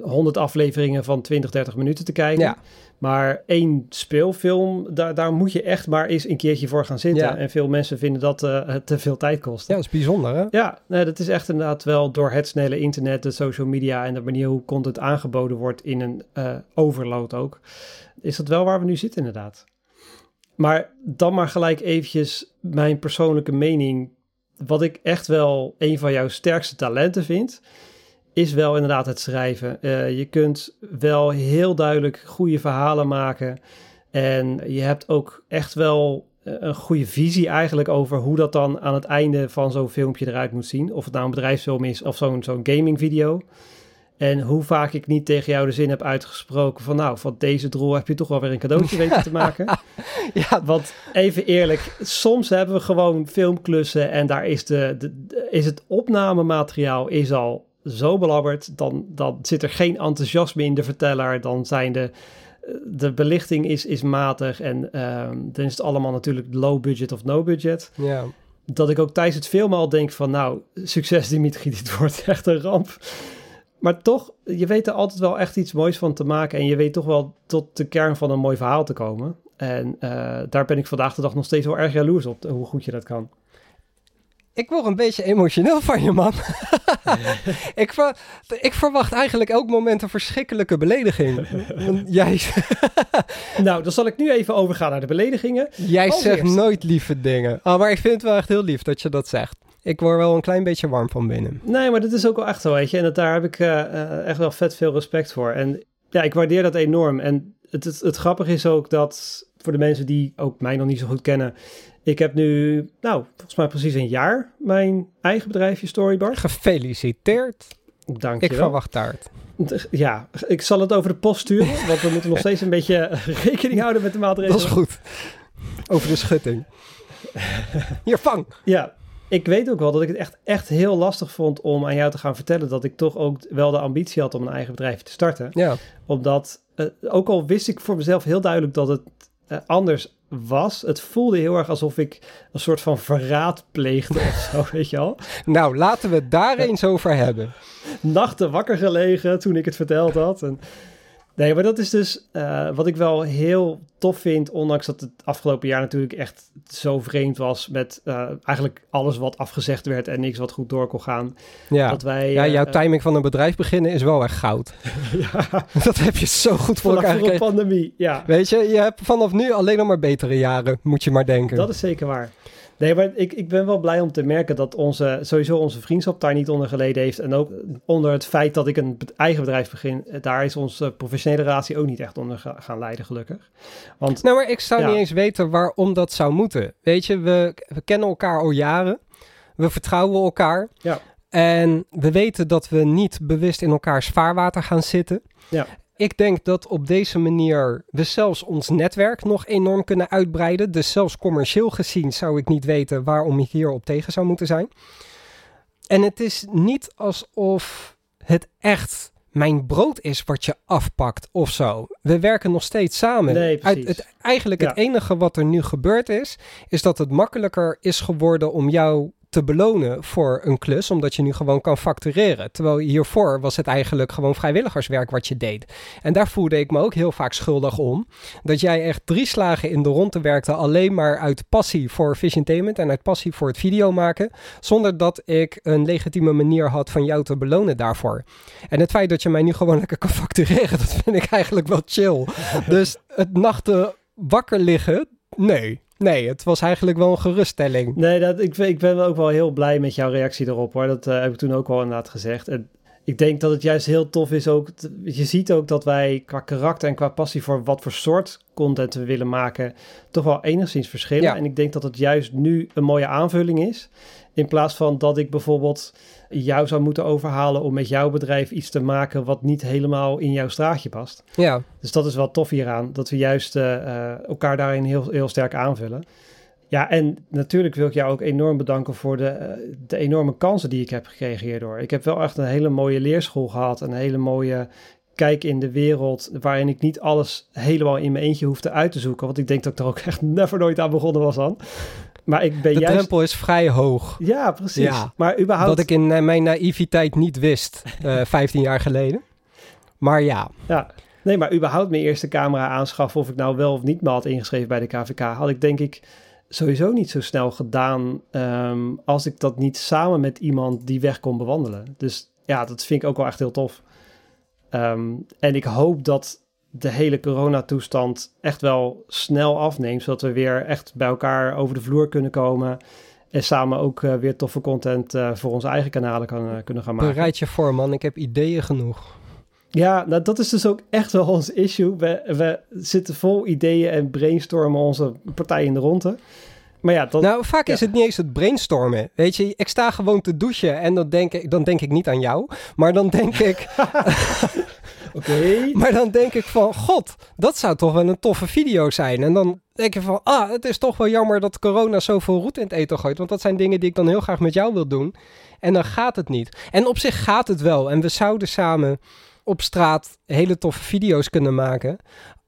100 afleveringen van 20, 30 minuten te kijken. Ja. Maar één speelfilm, daar, daar moet je echt maar eens een keertje voor gaan zitten. Ja. En veel mensen vinden dat uh, te veel tijd kost. Ja, dat is bijzonder hè? Ja, nee, dat is echt inderdaad wel door het snelle internet, de social media en de manier hoe content aangeboden wordt in een overload ook. Is dat wel waar we nu zitten inderdaad. Maar dan maar gelijk eventjes mijn persoonlijke mening. Wat ik echt wel een van jouw sterkste talenten vind, is wel inderdaad het schrijven. Uh, je kunt wel heel duidelijk goede verhalen maken. En je hebt ook echt wel een goede visie eigenlijk over hoe dat dan aan het einde van zo'n filmpje eruit moet zien. Of het nou een bedrijfsfilm is of zo'n zo'n gaming video. En hoe vaak ik niet tegen jou de zin heb uitgesproken van nou, van deze drol heb je toch wel weer een cadeautje weten te maken. ja, Want even eerlijk, soms hebben we gewoon filmklussen en daar is, de, is het opnamemateriaal is al zo belabberd. Dan, dan zit er geen enthousiasme in de verteller. Dan zijn de, de belichting is, is matig en um, dan is het allemaal natuurlijk low budget of no budget. Ja. Dat ik ook tijdens het filmen al denk van nou, succes Dimitri, dit wordt echt een ramp. Maar toch, je weet er altijd wel echt iets moois van te maken. En je weet toch wel tot de kern van een mooi verhaal te komen. En uh, daar ben ik vandaag de dag nog steeds wel erg jaloers op, hoe goed je dat kan. Ik word een beetje emotioneel van je, man. ik, ver, ik, verwacht eigenlijk elk moment een verschrikkelijke belediging. Jij... nou, dan zal ik nu even overgaan naar de beledigingen. Jij zegt nooit lieve dingen. Oh, maar ik vind het wel echt heel lief dat je dat zegt ik word wel een klein beetje warm van binnen. Nee, maar dat is ook wel echt zo, weet je. En dat, daar heb ik uh, uh, echt wel vet veel respect voor. En ja, ik waardeer dat enorm. En het, het, het grappige is ook dat voor de mensen die ook mij nog niet zo goed kennen... Ik heb nu, nou, volgens mij precies een jaar mijn eigen bedrijfje Storybar. Gefeliciteerd. Dank je Ik verwacht taart. Ja, ik zal het over de post sturen, want we moeten nog steeds een beetje rekening houden met de maatregelen. Dat is goed. Over de schutting. Hier, vang! Ja, ik weet ook wel dat ik het echt, echt heel lastig vond om aan jou te gaan vertellen dat ik toch ook wel de ambitie had om een eigen bedrijf te starten. Ja. Omdat, uh, ook al wist ik voor mezelf heel duidelijk dat het uh, anders was, het voelde heel erg alsof ik een soort van verraad pleegde of zo, weet je al. Nou, laten we het daar eens over hebben. Nachten wakker gelegen toen ik het verteld had. En, nee, maar dat is dus uh, wat ik wel heel tof vind, ondanks dat het afgelopen jaar natuurlijk echt zo vreemd was met uh, eigenlijk alles wat afgezegd werd en niks wat goed door kon gaan. Ja, dat wij, ja jouw uh, timing van een bedrijf beginnen is wel echt goud. ja, dat heb je zo goed voor elkaar gekregen. pandemie, ja. Weet je, je hebt vanaf nu alleen nog maar betere jaren, moet je maar denken. Dat is zeker waar. Nee, maar ik, ik ben wel blij om te merken dat onze, sowieso onze vriendschap daar niet onder geleden heeft. En ook onder het feit dat ik een eigen bedrijf begin, daar is onze professionele relatie ook niet echt onder gaan leiden, gelukkig. Want, nou, maar ik zou ja. niet eens weten waarom dat zou moeten. Weet je, we, we kennen elkaar al jaren. We vertrouwen elkaar. Ja. En we weten dat we niet bewust in elkaars vaarwater gaan zitten. Ja. Ik denk dat op deze manier we zelfs ons netwerk nog enorm kunnen uitbreiden. Dus zelfs commercieel gezien zou ik niet weten waarom ik hierop tegen zou moeten zijn. En het is niet alsof het echt mijn brood is wat je afpakt of zo. We werken nog steeds samen. Nee, Uit het, eigenlijk Ja. het enige wat er nu gebeurd is, is dat het makkelijker is geworden om jou te belonen voor een klus, omdat je nu gewoon kan factureren. Terwijl hiervoor was het eigenlijk gewoon vrijwilligerswerk wat je deed. En daar voelde ik me ook heel vaak schuldig om. Dat jij echt drie slagen in de ronde werkte, alleen maar uit passie voor Visiontainment en uit passie voor het video maken, zonder dat ik een legitieme manier had van jou te belonen daarvoor. En het feit dat je mij nu gewoon lekker kan factureren, dat vind ik eigenlijk wel chill. dus het nachten wakker liggen, nee. Nee, het was eigenlijk wel een geruststelling. Nee, dat, ik, ik ben ook wel heel blij met jouw reactie erop hoor. Dat eh, heb ik toen ook wel inderdaad gezegd. En ik denk dat het juist heel tof is ook. Je ziet ook dat wij qua karakter en qua passie voor wat voor soort content we willen maken, toch wel enigszins verschillen. Ja. En ik denk dat het juist nu een mooie aanvulling is. In plaats van dat ik bijvoorbeeld jou zou moeten overhalen om met jouw bedrijf iets te maken wat niet helemaal in jouw straatje past. Ja, Dus dat is wel tof hieraan, dat we juist eh, eh, elkaar daarin heel, heel sterk aanvullen. Ja, en natuurlijk wil ik jou ook enorm bedanken voor de, eh, de enorme kansen die ik heb gekregen hierdoor. Ik heb wel echt een hele mooie leerschool gehad, een hele mooie kijk in de wereld, waarin ik niet alles helemaal in mijn eentje hoefde uit te zoeken. Want ik denk dat ik er ook echt never nooit aan begonnen was dan. Maar ik ben de juist... drempel is vrij hoog. Ja, precies. Ja, maar überhaupt... Wat ik in eh, mijn naïviteit niet wist, eh 15 jaar geleden. Maar ja, Ja, nee, maar überhaupt mijn eerste camera aanschaffen, of ik nou wel of niet me had ingeschreven bij de KVK, had ik denk ik sowieso niet zo snel gedaan ehm, als ik dat niet samen met iemand die weg kon bewandelen. Dus ja, dat vind ik ook wel echt heel tof. Ehm, en ik hoop dat de hele coronatoestand echt wel snel afneemt, zodat we weer echt bij elkaar over de vloer kunnen komen. En samen ook eh, weer toffe content eh, voor onze eigen kanalen kan, eh, kunnen gaan maken. bereid je voor man, ik heb ideeën genoeg. Ja, nou, dat is dus ook echt wel ons issue. We, we zitten vol ideeën en brainstormen onze partij in de ronde. Maar ja, dat, Nou, vaak ja. is het niet eens het brainstormen. Weet je, ik sta gewoon te douchen en dan denk ik, dan denk ik niet aan jou. Maar dan denk ik, oké. maar dan denk ik van, god, dat zou toch wel een toffe video zijn. En dan denk je van, ah, het is toch wel jammer dat corona zoveel roet in het eten gooit. Want dat zijn dingen die ik dan heel graag met jou wil doen. En dan gaat het niet. En op zich gaat het wel. En we zouden samen op straat hele toffe video's kunnen maken.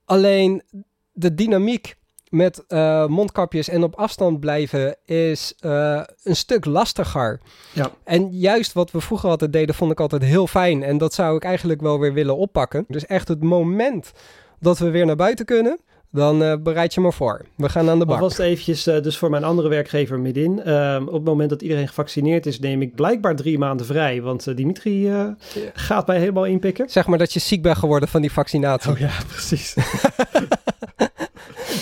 Alleen de dynamiek met eh, mondkapjes en op afstand blijven is eh, een stuk lastiger. Ja. En juist wat we vroeger altijd deden, vond ik altijd heel fijn. En dat zou ik eigenlijk wel weer willen oppakken. Dus echt het moment dat we weer naar buiten kunnen, dan eh, bereid je maar voor. We gaan aan de bak. Alvast eventjes, dus voor mijn andere werkgever midin. Ehm, op het moment dat iedereen gevaccineerd is, neem ik blijkbaar drie maanden vrij. Want Dimitri gaat mij helemaal inpikken. Zeg maar dat je ziek bent geworden van die vaccinatie. Oh ja, precies.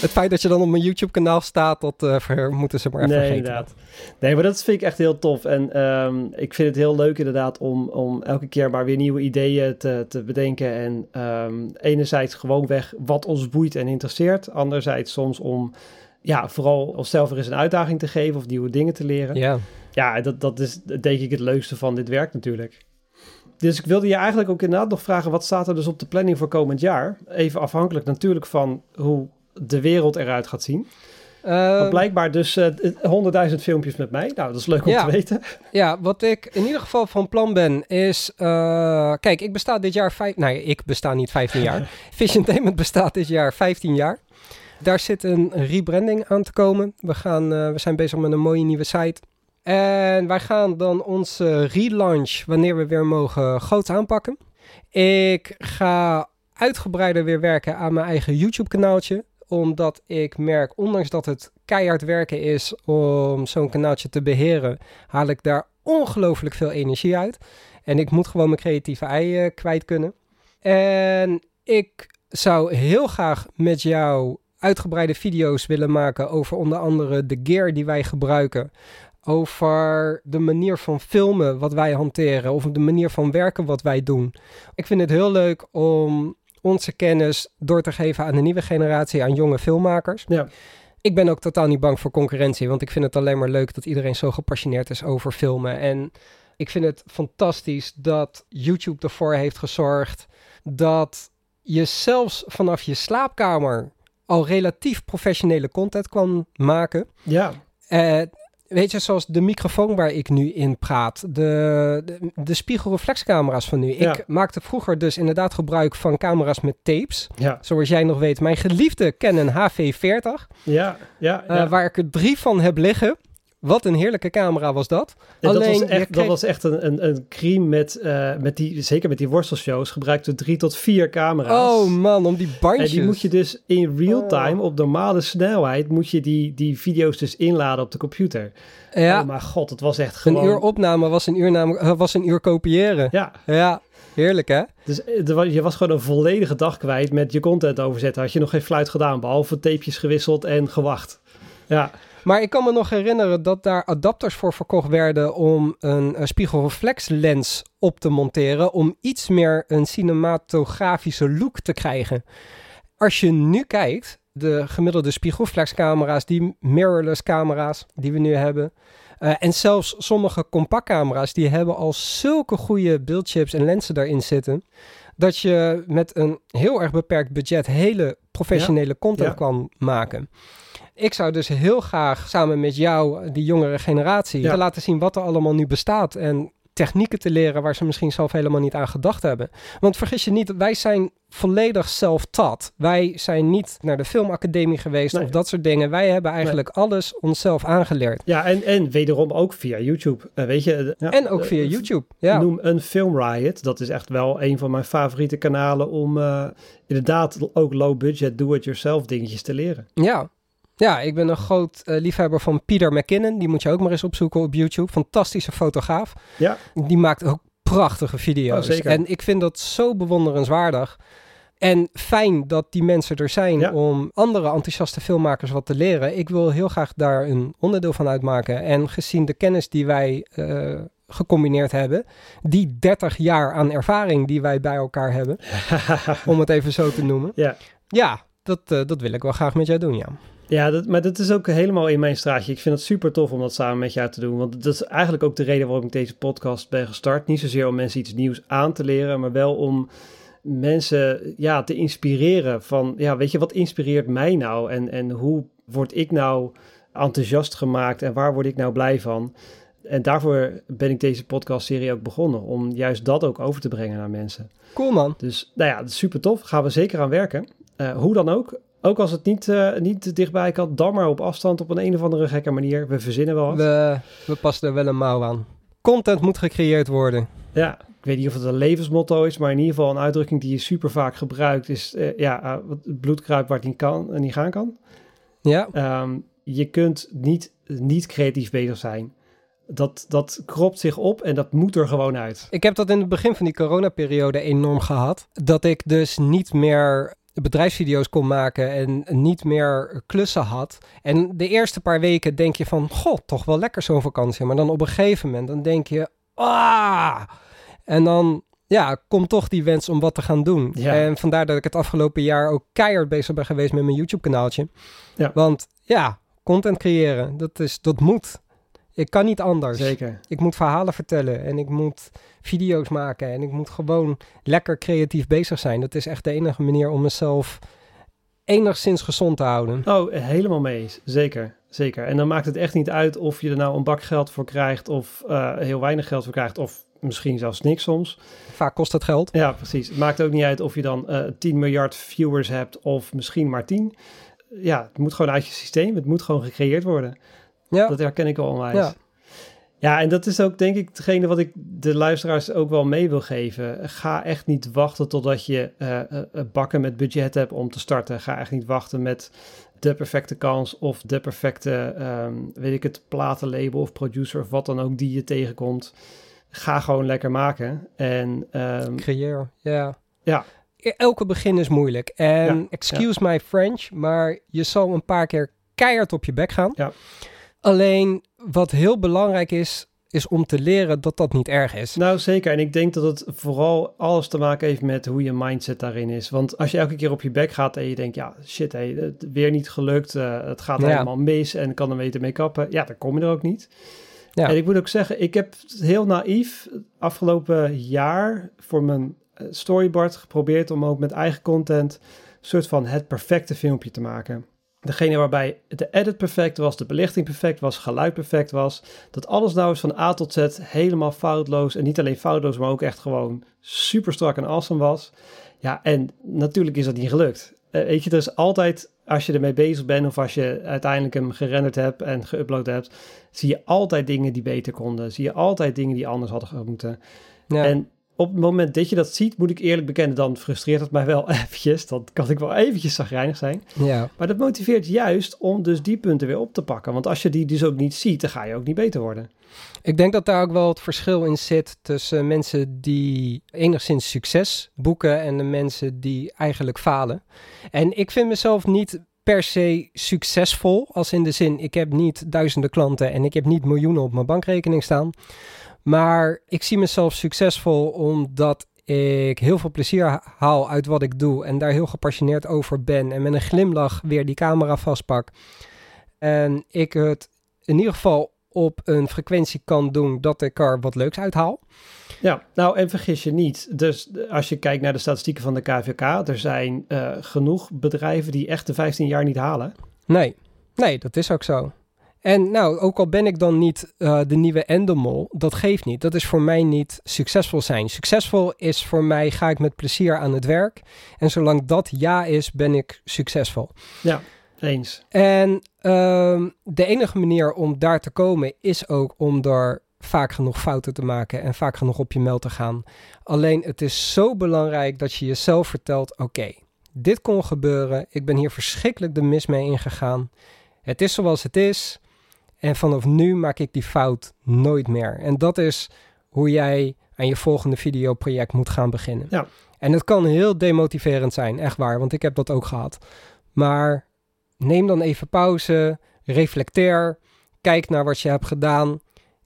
Het feit dat je dan op mijn YouTube-kanaal staat, dat ver- moeten ze maar even nee, vergeten. inderdaad. Nee, maar dat vind ik echt heel tof. En ehm, ik vind het heel leuk inderdaad om, om elke keer maar weer nieuwe ideeën te, te bedenken. En ehm, enerzijds gewoon weg wat ons boeit en interesseert. Anderzijds soms om ja, vooral onszelf er eens een uitdaging te geven of nieuwe dingen te leren. Ja. Ja, dat, dat is denk ik het leukste van dit werk natuurlijk. Dus ik wilde je eigenlijk ook inderdaad nog vragen, wat staat er dus op de planning voor komend jaar? Even afhankelijk natuurlijk van hoe de wereld eruit gaat zien. Eh, Want blijkbaar dus eh, 100.000 filmpjes met mij. Nou, dat is leuk om Ja. te weten. Ja, wat ik in ieder geval van plan ben is... eh, kijk, ik besta dit jaar... Vijf, nee, ik besta niet 15 jaar. Visiontainment bestaat dit jaar 15 jaar. Daar zit een rebranding aan te komen. We, gaan, eh, we zijn bezig met een mooie nieuwe site. En wij gaan dan onze relaunch, wanneer we weer mogen, groot aanpakken. Ik ga uitgebreider weer werken aan mijn eigen YouTube-kanaaltje. Omdat ik merk, ondanks dat het keihard werken is om zo'n kanaaltje te beheren, haal ik daar ongelooflijk veel energie uit. En ik moet gewoon mijn creatieve ei kwijt kunnen. En ik zou heel graag met jou uitgebreide video's willen maken over onder andere de gear die wij gebruiken. Over de manier van filmen wat wij hanteren. Of de manier van werken wat wij doen. Ik vind het heel leuk om onze kennis door te geven aan de nieuwe generatie, aan jonge filmmakers. Ja. Ik ben ook totaal niet bang voor concurrentie, want ik vind het alleen maar leuk dat iedereen zo gepassioneerd is over filmen. En ik vind het fantastisch dat YouTube ervoor heeft gezorgd dat je zelfs vanaf je slaapkamer al relatief professionele content kan maken. Ja, Eh, weet je, zoals de microfoon waar ik nu in praat, de, de, de spiegelreflexcamera's van nu. Ja. Ik maakte vroeger dus inderdaad gebruik van camera's met tapes. ja, Zoals jij nog weet, mijn geliefde Canon HV40, ja, ja. eh, ja. waar ik er drie van heb liggen. Wat een heerlijke camera was dat. En Alleen, dat was echt, kreeg- dat was echt een, een, een crime met, eh, met die, zeker met die worstelshows, gebruikte drie tot vier camera's. Oh man, om die bandjes. en die moet je dus in real time, op normale snelheid, moet je die, die video's dus inladen op de computer. ja, Oh mijn god, het was echt gewoon... een uur opname was een uur, eh, was een uur kopiëren. Ja, Ja, heerlijk hè? dus eh, je was gewoon een volledige dag kwijt met je content overzetten. Had je nog geen fluit gedaan, behalve tapejes gewisseld en gewacht. Ja, Maar ik kan me nog herinneren dat daar adapters voor verkocht werden om een, eh, spiegelreflexlens op te monteren. Om iets meer een cinematografische look te krijgen. Als je nu kijkt, de gemiddelde spiegelreflexcamera's, die mirrorless camera's die we nu hebben. eh, en zelfs sommige compactcamera's, die hebben al zulke goede beeldchips en lenzen daarin zitten. Dat je met een heel erg beperkt budget hele professionele content Ja. kan maken. Ik zou dus heel graag samen met jou, die jongere generatie, Ja. te laten zien wat er allemaal nu bestaat. En technieken te leren waar ze misschien zelf helemaal niet aan gedacht hebben. Want vergis je niet, wij zijn volledig self-taught. Wij zijn niet naar de filmacademie geweest Nee. of dat soort dingen. Wij hebben eigenlijk alles onszelf aangeleerd. ja en, en wederom ook via YouTube. Eh, weet je, eh, ja, En ook eh, via YouTube. Ja. Noem een Film Riot. Dat is echt wel een van mijn favoriete kanalen om eh, inderdaad ook low budget do-it-yourself dingetjes te leren. Ja. Ja, ik ben een groot eh, liefhebber van Peter McKinnon. Die moet je ook maar eens opzoeken op YouTube. Fantastische fotograaf. Ja. Die maakt ook prachtige video's. Oh. En ik vind dat zo bewonderenswaardig. En fijn dat die mensen er zijn Ja. om andere enthousiaste filmmakers wat te leren. Ik wil heel graag daar een onderdeel van uitmaken. En gezien de kennis die wij eh, gecombineerd hebben, die 30 jaar aan ervaring die wij bij elkaar hebben, om het even zo te noemen. Ja. Ja, dat, eh, dat wil ik wel graag met jou doen, ja. Ja, dat, maar dat is ook helemaal in mijn straatje. Ik vind het super tof om dat samen met jou te doen. Want dat is eigenlijk ook de reden waarom ik deze podcast ben gestart. Niet zozeer om mensen iets nieuws aan te leren, maar wel om mensen ja, te inspireren. Van ja, weet je, wat inspireert mij nou? En, en hoe word ik nou enthousiast gemaakt en waar word ik nou blij van? En daarvoor ben ik deze podcastserie ook begonnen. Om juist dat ook over te brengen naar mensen. Cool man. Dus nou ja, dat is super tof. Gaan we zeker aan werken. Eh, hoe dan ook. Ook als het niet, eh, niet dichtbij kan, dan maar op afstand op een, een of andere gekke manier. We verzinnen wel wat. We, we passen er wel een mouw aan. Content moet gecreëerd worden. Ja, ik weet niet of het een levensmotto is, maar in ieder geval een uitdrukking die je super vaak gebruikt is, eh, ja, eh, wat bloed kruipt waar het niet kan en niet gaan kan. Ja, Ehm, je kunt niet, niet creatief bezig zijn. Dat, dat kropt zich op en dat moet er gewoon uit. ik heb dat in het begin van die coronaperiode enorm gehad. Dat ik dus niet meer bedrijfsvideo's kon maken en niet meer klussen had. En de eerste paar weken denk je van, goh, toch wel lekker zo'n vakantie. Maar dan op een gegeven moment, dan denk je, ah! En dan, ja, komt toch die wens om wat te gaan doen. Ja. En vandaar dat ik het afgelopen jaar ook keihard bezig ben geweest met mijn YouTube-kanaaltje. Ja. Want ja, content creëren, dat, is, dat moet. Ik kan niet anders. Zeker. Ik moet verhalen vertellen en ik moet video's maken en ik moet gewoon lekker creatief bezig zijn. Dat is echt de enige manier om mezelf enigszins gezond te houden. Oh, helemaal mee eens. Zeker. Zeker. En dan maakt het echt niet uit of je er nou een bak geld voor krijgt of eh, heel weinig geld voor krijgt of misschien zelfs niks soms. Vaak kost het geld. Ja, precies. Het maakt ook niet uit of je dan eh 10 miljard viewers hebt of misschien maar 10. Ja, het moet gewoon uit je systeem. Het moet gewoon gecreëerd worden. Ja, Dat herken ik wel onwijs. Ja. Ja. en dat is ook denk ik hetgene wat ik de luisteraars ook wel mee wil geven. Ga echt niet wachten totdat je eh, eh, bakken met budget hebt om te starten. Ga echt niet wachten met de perfecte kans of de perfecte, ehm, weet ik het, platenlabel of producer of wat dan ook die je tegenkomt. Ga gewoon lekker maken. En ehm, creëer. Ja. Ja. Elke begin is moeilijk. En Ja, excuse my French, maar je zal een paar keer keihard op je bek gaan. Ja. Alleen wat heel belangrijk is, is om te leren dat dat niet erg is. Nou, zeker. En ik denk dat het vooral alles te maken heeft met hoe je mindset daarin is. Want als je elke keer op je bek gaat en je denkt, ja, shit, het weer niet gelukt, eh, het gaat Ja. helemaal mis en kan er beter mee kappen. Ja, dan kom je er ook niet. Ja. En ik moet ook zeggen, ik heb heel naïef afgelopen jaar voor mijn eh, storyboard geprobeerd om ook met eigen content een soort van het perfecte filmpje te maken. Degene waarbij de edit perfect was, de belichting perfect was, geluid perfect was. Dat alles nou eens van A tot Z helemaal foutloos. En niet alleen foutloos, maar ook echt gewoon super strak en awesome was. Ja, en natuurlijk is dat niet gelukt. eh, weet je, er is altijd, als je ermee bezig bent of als je uiteindelijk hem gerenderd hebt en geüpload hebt, zie je altijd dingen die beter konden. Zie je altijd dingen die anders hadden moeten. Ja. En op het moment dat je dat ziet, moet ik eerlijk bekennen, dan frustreert het mij wel eventjes. Dan kan ik wel eventjes zagrijnig zijn. ja. Maar dat motiveert juist om dus die punten weer op te pakken. Want als je die dus ook niet ziet, dan ga je ook niet beter worden. Ik denk dat daar ook wel het verschil in zit tussen mensen die enigszins succes boeken en de mensen die eigenlijk falen. En ik vind mezelf niet per se succesvol, als in de zin ik heb niet duizenden klanten en ik heb niet miljoenen op mijn bankrekening staan. Maar ik zie mezelf succesvol omdat ik heel veel plezier haal uit wat ik doe en daar heel gepassioneerd over ben en met een glimlach weer die camera vastpak. En ik het in ieder geval op een frequentie kan doen dat ik er wat leuks uit haal. Ja, nou en vergis je niet. Dus als je kijkt naar de statistieken van de KVK, er zijn eh, genoeg bedrijven die echt de 15 jaar niet halen. Nee, nee, dat is ook zo. En nou, ook al ben ik dan niet uh, de nieuwe Endemol, dat geeft niet. Dat is voor mij niet succesvol zijn. Succesvol is voor mij, ga ik met plezier aan het werk. En zolang dat ja is, ben ik succesvol. Ja, eens. En um, de enige manier om daar te komen is ook om er vaak genoeg fouten te maken en vaak genoeg op je meld te gaan. Alleen het is zo belangrijk dat je jezelf vertelt: oké, okay, dit kon gebeuren. Ik ben hier verschrikkelijk de mis mee ingegaan. Het is zoals het is. En vanaf nu maak ik die fout nooit meer. En dat is hoe jij aan je volgende videoproject moet gaan beginnen. Ja. En het kan heel demotiverend zijn, echt waar, want ik heb dat ook gehad. Maar neem dan even pauze, reflecteer, kijk naar wat je hebt gedaan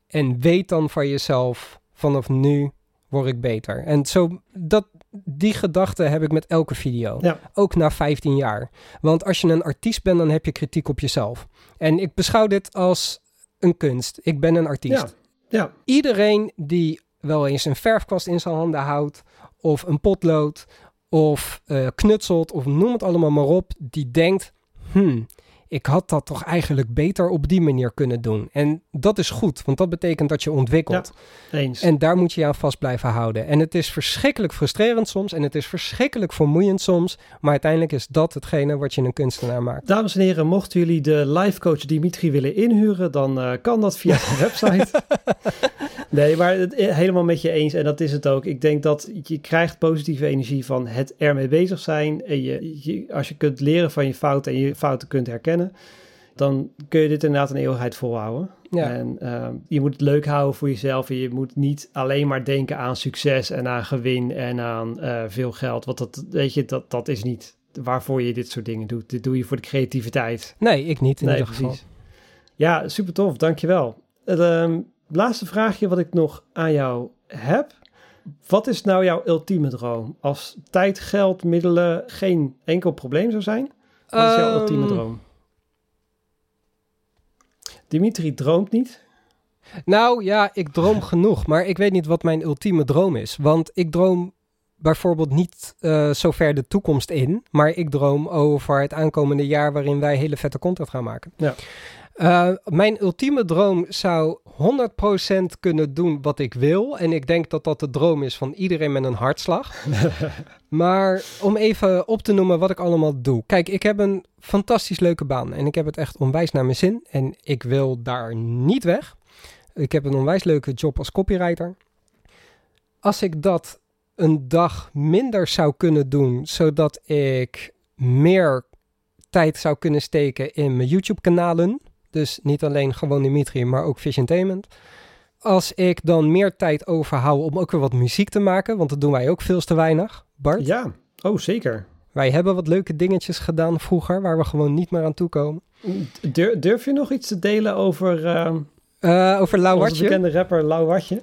en weet dan van jezelf, vanaf nu word ik beter. En zo, dat, die gedachte heb ik met elke video. Ja. Ook na 15 jaar. Want als je een artiest bent, dan heb je kritiek op jezelf. En ik beschouw dit als een kunst. Ik ben een artiest. Ja. ja. Iedereen die wel eens een verfkwast in zijn handen houdt, of een potlood, of uh, knutselt, of noem het allemaal maar op, die denkt, hmm, ik had dat toch eigenlijk beter op die manier kunnen doen. En dat is goed, want dat betekent dat je ontwikkelt. Ja, eens. En daar moet je je aan vast blijven houden. En het is verschrikkelijk frustrerend soms en het is verschrikkelijk vermoeiend soms, maar uiteindelijk is dat hetgene wat je een kunstenaar maakt. Dames en heren, mochten jullie de life coach Dimitri willen inhuren, dan uh, kan dat via de website. nee, maar het, helemaal met je eens en dat is het ook. Ik denk dat je krijgt positieve energie van het ermee bezig zijn. En je, je, als je kunt leren van je fouten en je fouten kunt herkennen, dan kun je dit inderdaad een eeuwigheid volhouden. Ja. En uh, je moet het leuk houden voor jezelf. En je moet niet alleen maar denken aan succes en aan gewin en aan uh, veel geld. Want dat, weet je, dat, dat is niet waarvoor je dit soort dingen doet. Dit doe je voor de creativiteit. Nee, ik niet in nee, ieder precies. geval. Ja, super tof. Dankjewel. Het um, laatste vraagje wat ik nog aan jou heb. Wat is nou jouw ultieme droom? Als tijd, geld, middelen geen enkel probleem zou zijn, wat is jouw Um, ultieme droom? Dimitri droomt niet. Nou ja, ik droom genoeg, maar ik weet niet wat mijn ultieme droom is. Want ik droom bijvoorbeeld niet uh, zo ver de toekomst in, maar ik droom over het aankomende jaar waarin wij hele vette content gaan maken. Ja. Uh, mijn ultieme droom zou 100% kunnen doen wat ik wil. En ik denk dat dat de droom is van iedereen met een hartslag. maar om even op te noemen wat ik allemaal doe. Kijk, ik heb een fantastisch leuke baan. En ik heb het echt onwijs naar mijn zin. En ik wil daar niet weg. Ik heb een onwijs leuke job als copywriter. Als ik dat een dag minder zou kunnen doen, zodat ik meer tijd zou kunnen steken in mijn YouTube-kanalen. Dus niet alleen gewoon Dimitri, maar ook Visiontainment. Als ik dan meer tijd overhoud om ook weer wat muziek te maken, want dat doen wij ook veel te weinig, Bart. Ja, oh zeker. Wij hebben wat leuke dingetjes gedaan vroeger, waar we gewoon niet meer aan toekomen. Durf, durf je nog iets te delen over, uh, uh, over Lau onze bekende rapper Lau Watje?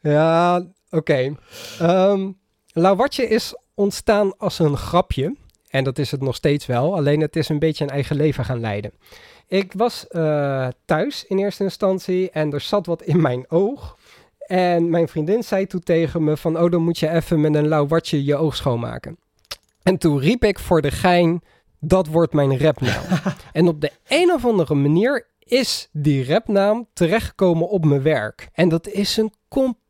Ja, oké. Okay. Um, Lau Watje is ontstaan als een grapje. En dat is het nog steeds wel, alleen het is een beetje een eigen leven gaan leiden. Ik was uh, thuis in eerste instantie en er zat wat in mijn oog. En mijn vriendin zei toen tegen me van, oh dan moet je even met een lauw watje je oog schoonmaken. En toen riep ik voor de gein, dat wordt mijn rapnaam. en op de een of andere manier is die rapnaam terechtgekomen op mijn werk. En dat is een compleet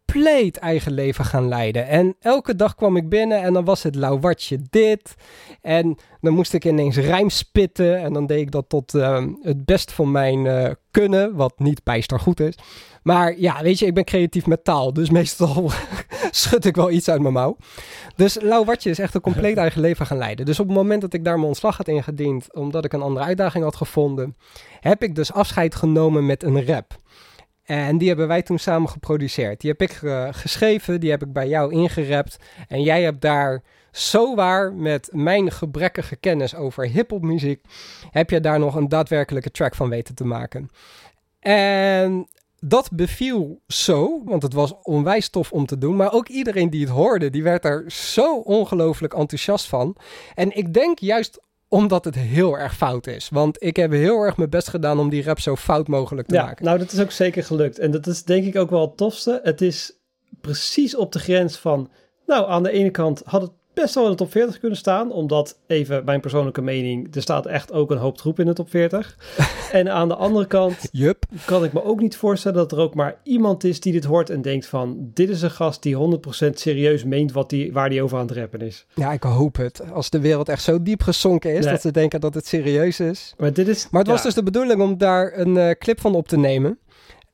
eigen leven gaan leiden. En elke dag kwam ik binnen en dan was het lauwatje dit. En dan moest ik ineens rijm spitten. En dan deed ik dat tot ehm, het best van mijn uh, kunnen, wat niet bijster goed is. Maar ja, weet je, ik ben creatief met taal. Dus meestal schud ik wel iets uit mijn mouw. Dus Lauwatje is echt een compleet eigen leven gaan leiden. Dus op het moment dat ik daar mijn ontslag had ingediend, omdat ik een andere uitdaging had gevonden, heb ik dus afscheid genomen met een rap. En die hebben wij toen samen geproduceerd. Die heb ik uh, geschreven, die heb ik bij jou ingerapt. En jij hebt daar zo waar met mijn gebrekkige kennis over hip-hop heb je daar nog een daadwerkelijke track van weten te maken. En dat beviel zo, want het was onwijs tof om te doen. Maar ook iedereen die het hoorde, die werd er zo ongelooflijk enthousiast van. En ik denk juist omdat het heel erg fout is. Want ik heb heel erg mijn best gedaan om die rap zo fout mogelijk te ja, maken. Nou, dat is ook zeker gelukt. En dat is denk ik ook wel het tofste. Het is precies op de grens van... Nou, aan de ene kant had het best wel in de top 40 kunnen staan. Omdat, even mijn persoonlijke mening, er staat echt ook een hoop troep in de top 40. en aan de andere kant yep. kan ik me ook niet voorstellen dat er ook maar iemand is die dit hoort en denkt van... Dit is een gast die 100% serieus meent wat die, waar die over aan het rappen is. Ja, ik hoop het. Als de wereld echt zo diep gezonken is dat ze denken dat het serieus is. Maar, dit is, maar het was dus de bedoeling om daar een uh, clip van op te nemen.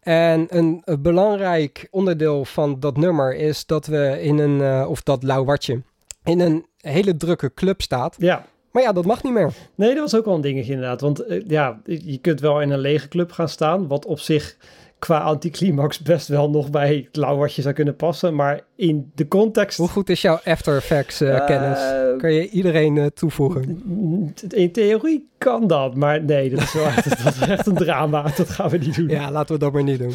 En een, een, belangrijk onderdeel van dat nummer is dat we in een, uh, of dat lauwatje, in een hele drukke club staat. Ja. Maar ja, dat mag niet meer. Nee, dat was ook wel een dingetje inderdaad. Want uh, ja, je kunt wel in een lege club gaan staan, wat op zich qua anticlimax best wel nog bij het lauwatje zou kunnen passen. Maar in de context... Hoe goed is jouw After Effects uh, kennis? kan je iedereen uh, toevoegen? In theorie kan dat, maar nee, dat is wel echt, dat is echt een drama. Dat gaan we niet doen. Ja, laten we dat maar niet doen.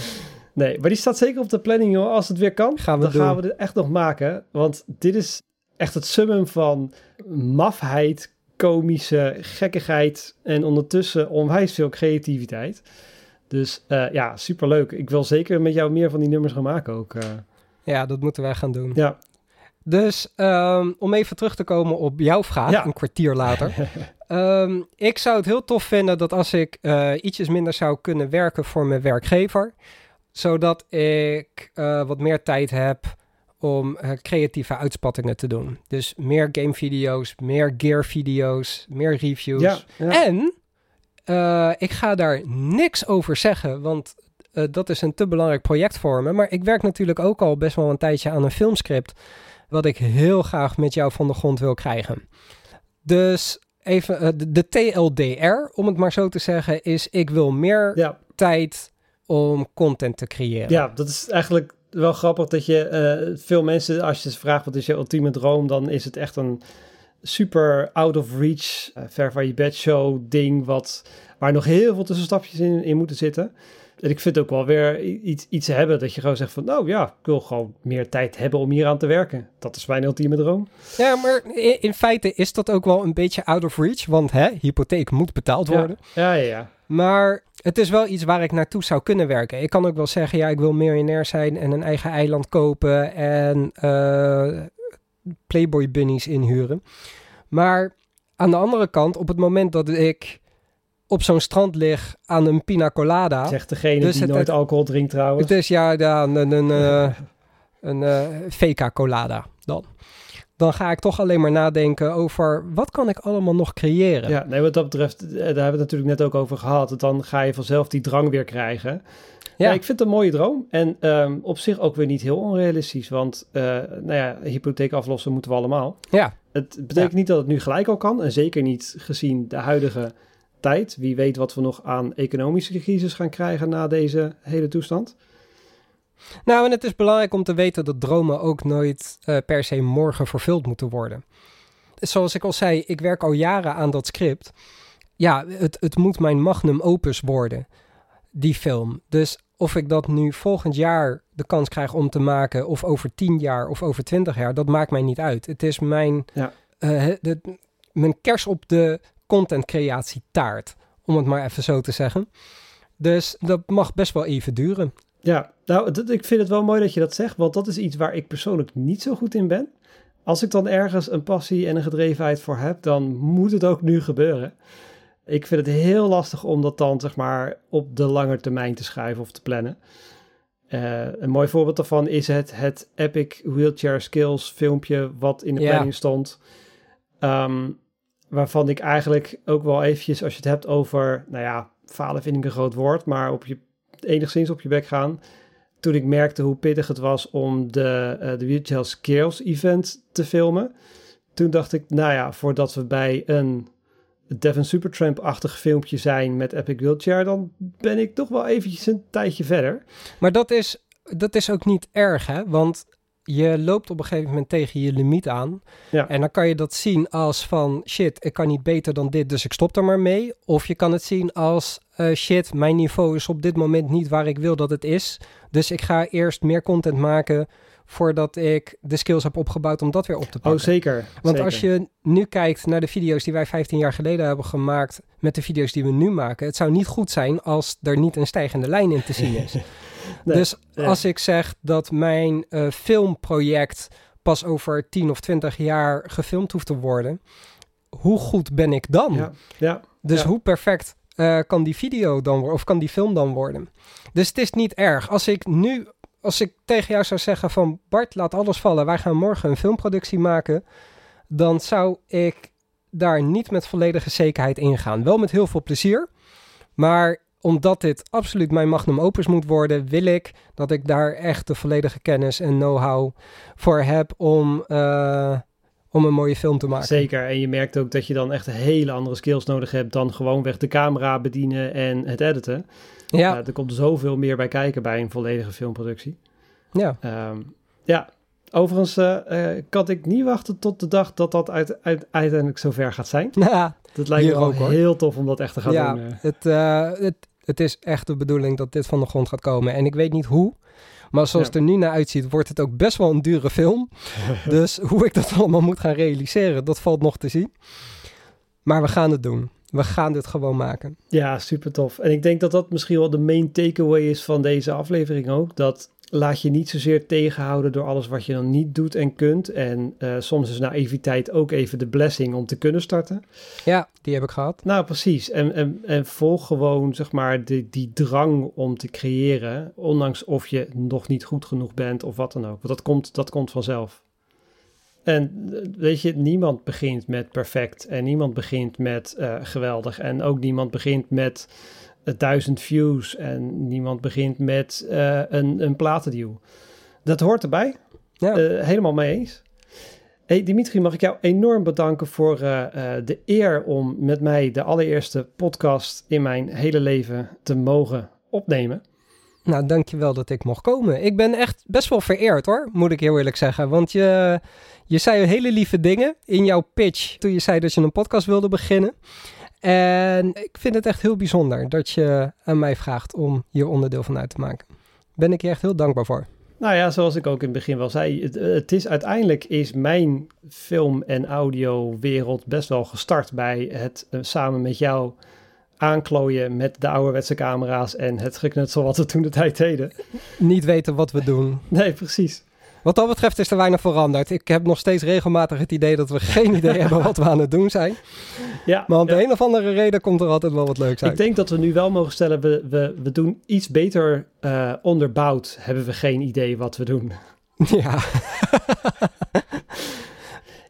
Nee, maar die staat zeker op de planning, joh. Als het weer kan, gaan we dan doen. gaan we dit echt nog maken. Want dit is echt het summum van mafheid, komische gekkigheid en ondertussen onwijs veel creativiteit. Dus uh, ja, superleuk. Ik wil zeker met jou meer van die nummers gaan maken ook. Uh. Ja, dat moeten wij gaan doen. Ja. Dus um, om even terug te komen op jouw vraag, ja. een kwartier later. um, ik zou het heel tof vinden dat als ik uh, ietsjes minder zou kunnen werken voor mijn werkgever, zodat ik wat meer tijd heb om uh, creatieve uitspattingen te doen. Dus meer gamevideo's, meer gear-video's, meer reviews. Ja, ja. En uh, ik ga daar niks over zeggen, want uh, dat is een te belangrijk project voor me. Maar ik werk natuurlijk ook al best wel een tijdje aan een filmscript, wat ik heel graag met jou van de grond wil krijgen. Dus even de, de TLDR, om het maar zo te zeggen, is ik wil meer ja. tijd om content te creëren. Ja, dat is eigenlijk wel grappig dat je uh, veel mensen, als je ze vraagt wat is je ultieme droom, dan is het echt een super out of reach, uh, ver van je bed show ding, wat, waar nog heel veel tussenstapjes in, in moeten zitten. En ik vind ook wel weer iets, iets hebben dat je gewoon zegt van, nou ja, ik wil gewoon meer tijd hebben om hier aan te werken. Dat is mijn ultieme droom. Ja, maar in, in feite is dat ook wel een beetje out of reach, want hè, hypotheek moet betaald worden. Ja, ja, ja. Maar het is wel iets waar ik naartoe zou kunnen werken. Ik kan ook wel zeggen, ja, ik wil miljonair zijn en een eigen eiland kopen en uh, Playboy bunnies inhuren. Maar aan de andere kant, op het moment dat ik op zo'n strand lig aan een pina colada... Zegt degene dus die het, nooit het, alcohol drinkt trouwens. Het is ja, ja een, een, een, uh, een uh, VK colada dan dan ga ik toch alleen maar nadenken over wat kan ik allemaal nog creëren. Ja, nee, wat dat betreft, daar hebben we het natuurlijk net ook over gehad. Dan ga je vanzelf die drang weer krijgen. Ja, ja ik vind het een mooie droom. En um, op zich ook weer niet heel onrealistisch. Want, uh, nou ja, hypotheek aflossen moeten we allemaal. Ja. Het betekent ja. niet dat het nu gelijk al kan. En zeker niet gezien de huidige tijd. Wie weet wat we nog aan economische crisis gaan krijgen na deze hele toestand. Nou, en het is belangrijk om te weten dat dromen ook nooit uh, per se morgen vervuld moeten worden. Zoals ik al zei, ik werk al jaren aan dat script. Ja, het, het moet mijn magnum opus worden, die film. Dus of ik dat nu volgend jaar de kans krijg om te maken, of over tien jaar of over twintig jaar, dat maakt mij niet uit. Het is mijn, ja. uh, de, mijn kers op de contentcreatie taart, om het maar even zo te zeggen. Dus dat mag best wel even duren. Ja, nou, dat, ik vind het wel mooi dat je dat zegt, want dat is iets waar ik persoonlijk niet zo goed in ben. Als ik dan ergens een passie en een gedrevenheid voor heb, dan moet het ook nu gebeuren. Ik vind het heel lastig om dat dan, zeg maar, op de lange termijn te schrijven of te plannen. Eh, een mooi voorbeeld daarvan is het, het Epic Wheelchair Skills filmpje wat in de planning stond. Ehm, waarvan ik eigenlijk ook wel eventjes, als je het hebt over, nou ja, falen vind ik een groot woord, maar op je, enigszins op je bek gaan. Toen ik merkte hoe pittig het was om de, eh, de Wheelchair Skills event te filmen. Toen dacht ik, nou ja, voordat we bij een Devon Supertramp-achtig filmpje zijn met Epic Wheelchair, dan ben ik toch wel eventjes een tijdje verder. Maar dat is, dat is ook niet erg, hè? Want je loopt op een gegeven moment tegen je limiet aan. Ja. En dan kan je dat zien als van shit, ik kan niet beter dan dit, dus ik stop er maar mee. Of je kan het zien als eh, shit, mijn niveau is op dit moment niet waar ik wil dat het is. Dus ik ga eerst meer content maken voordat ik de skills heb opgebouwd om dat weer op te pakken. Oh, zeker. Want zeker. als je nu kijkt naar de video's die wij 15 jaar geleden hebben gemaakt met de video's die we nu maken, het zou niet goed zijn als er niet een stijgende lijn in te zien is. Nee, dus ja. als ik zeg dat mijn eh, filmproject pas over 10 of 20 jaar gefilmd hoeft te worden, hoe goed ben ik dan? Ja, ja, Dus ja. hoe perfect eh, kan die video dan worden of kan die film dan worden? Dus het is niet erg. Als ik nu, als ik tegen jou zou zeggen van Bart, laat alles vallen, wij gaan morgen een filmproductie maken, dan zou ik daar niet met volledige zekerheid ingaan. Wel met heel veel plezier, maar omdat dit absoluut mijn magnum opus moet worden, wil ik dat ik daar echt de volledige kennis en know-how voor heb om, eh, om een mooie film te maken. zeker. En je merkt ook dat je dan echt hele andere skills nodig hebt dan gewoonweg de camera bedienen en het editen. Ja, Ja, er komt zoveel meer bij kijken bij een volledige filmproductie. ja. Ehm, ja, overigens eh, eh, kan ik niet wachten tot de dag dat dat uit, uit- uiteindelijk zover gaat zijn. Nou, Dat lijkt me ook, hoor. heel tof om dat echt te gaan ja, doen. eh. Het, eh, het, het is echt de bedoeling dat dit van de grond gaat komen. En ik weet niet hoe. Maar zoals Ja. het er nu naar uitziet, wordt het ook best wel een dure film. dus hoe ik dat allemaal moet gaan realiseren, dat valt nog te zien. Maar we gaan het doen. We gaan dit gewoon maken. Ja, super tof. En ik denk dat dat misschien wel de main takeaway is van deze aflevering ook. Dat laat je niet zozeer tegenhouden door alles wat je dan niet doet en kunt. En eh, soms is naïviteit ook even de blessing om te kunnen starten. Ja, die heb ik gehad. Nou, precies. En, en, en volg gewoon, zeg maar, die, die drang om te creëren. Ondanks of je nog niet goed genoeg bent of wat dan ook. Want dat komt, dat komt vanzelf. En eh, weet je, niemand begint met perfect. En niemand begint met eh, geweldig. En ook niemand begint met eh, duizend views. En niemand begint met een, een platendeal. Dat hoort erbij. Ja. Helemaal mee eens. Hey Dimitri, mag ik jou enorm bedanken voor de eer om met mij de allereerste podcast in mijn hele leven te mogen opnemen. Nou, dankjewel dat ik mocht komen. Ik ben echt best wel vereerd hoor, moet ik heel eerlijk zeggen. Want je, je zei hele lieve dingen in jouw pitch toen je zei dat je een podcast wilde beginnen. En ik vind het echt heel bijzonder dat je aan mij vraagt om hier onderdeel van uit te maken. Ben ik je echt heel dankbaar voor. Nou ja, zoals ik ook in het begin wel zei, het, het is uiteindelijk is mijn film- en audio-wereld best wel gestart bij het eh, samen met jou aanklooien met de ouderwetse camera's en het geknutsel wat we toen de tijd deden. Niet weten wat we doen. Nee, precies. Wat dat betreft is er weinig veranderd. Ik heb nog steeds regelmatig het idee dat we geen idee hebben wat we aan het doen zijn. Ja, Maar om de ja. een of andere reden komt er altijd wel wat leuks uit. Ik denk dat we nu wel mogen stellen, we, we, we doen iets beter eh, onderbouwd. Hebben we geen idee wat we doen. Ja.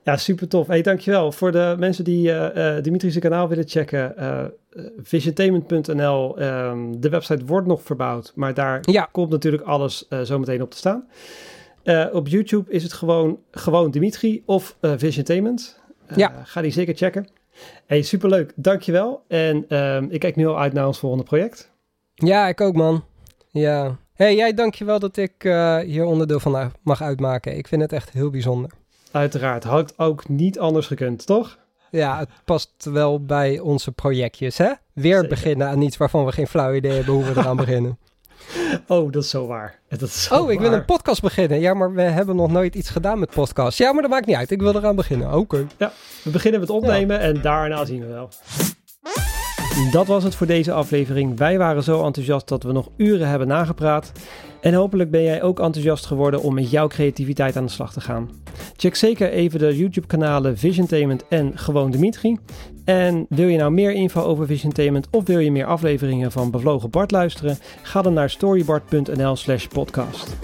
Ja, super tof. Hey, dankjewel. Voor de mensen die eh eh Dimitri's kanaal willen checken, eh visiontainment.nl. ehm, de website wordt nog verbouwd, maar daar Ja. komt natuurlijk alles eh zometeen op te staan. Eh, op YouTube is het gewoon, gewoon Dimitri of eh Visiontainment. Eh, Ja. Ga die zeker checken. Hey, superleuk. Dankjewel. En ehm, ik kijk nu al uit naar ons volgende project. Ja, ik ook, man. Ja. hey, jij dankjewel dat ik hier onderdeel van mag uitmaken. Ik vind het echt heel bijzonder. Uiteraard. Had ook niet anders gekund, toch? Ja, het past wel bij onze projectjes, hè? Weer Zeker. beginnen aan iets waarvan we geen flauw idee hebben hoe we eraan beginnen. Oh, dat is zo waar. Dat is zo Oh, ik wil een podcast beginnen. Ja, maar we hebben nog nooit iets gedaan met podcast. Ja, maar dat maakt niet uit. Ik wil eraan beginnen. Oké. We beginnen met opnemen en daarna zien we wel. Dat was het voor deze aflevering. Wij waren zo enthousiast dat we nog uren hebben nagepraat. En hopelijk ben jij ook enthousiast geworden om met jouw creativiteit aan de slag te gaan. Check zeker even de YouTube-kanalen Visiontainment en Gewoon Dimitri. En wil je nou meer info over Visiontainment of wil je meer afleveringen van Bevlogen Bart luisteren? Ga dan naar storybart.nl/slash podcast.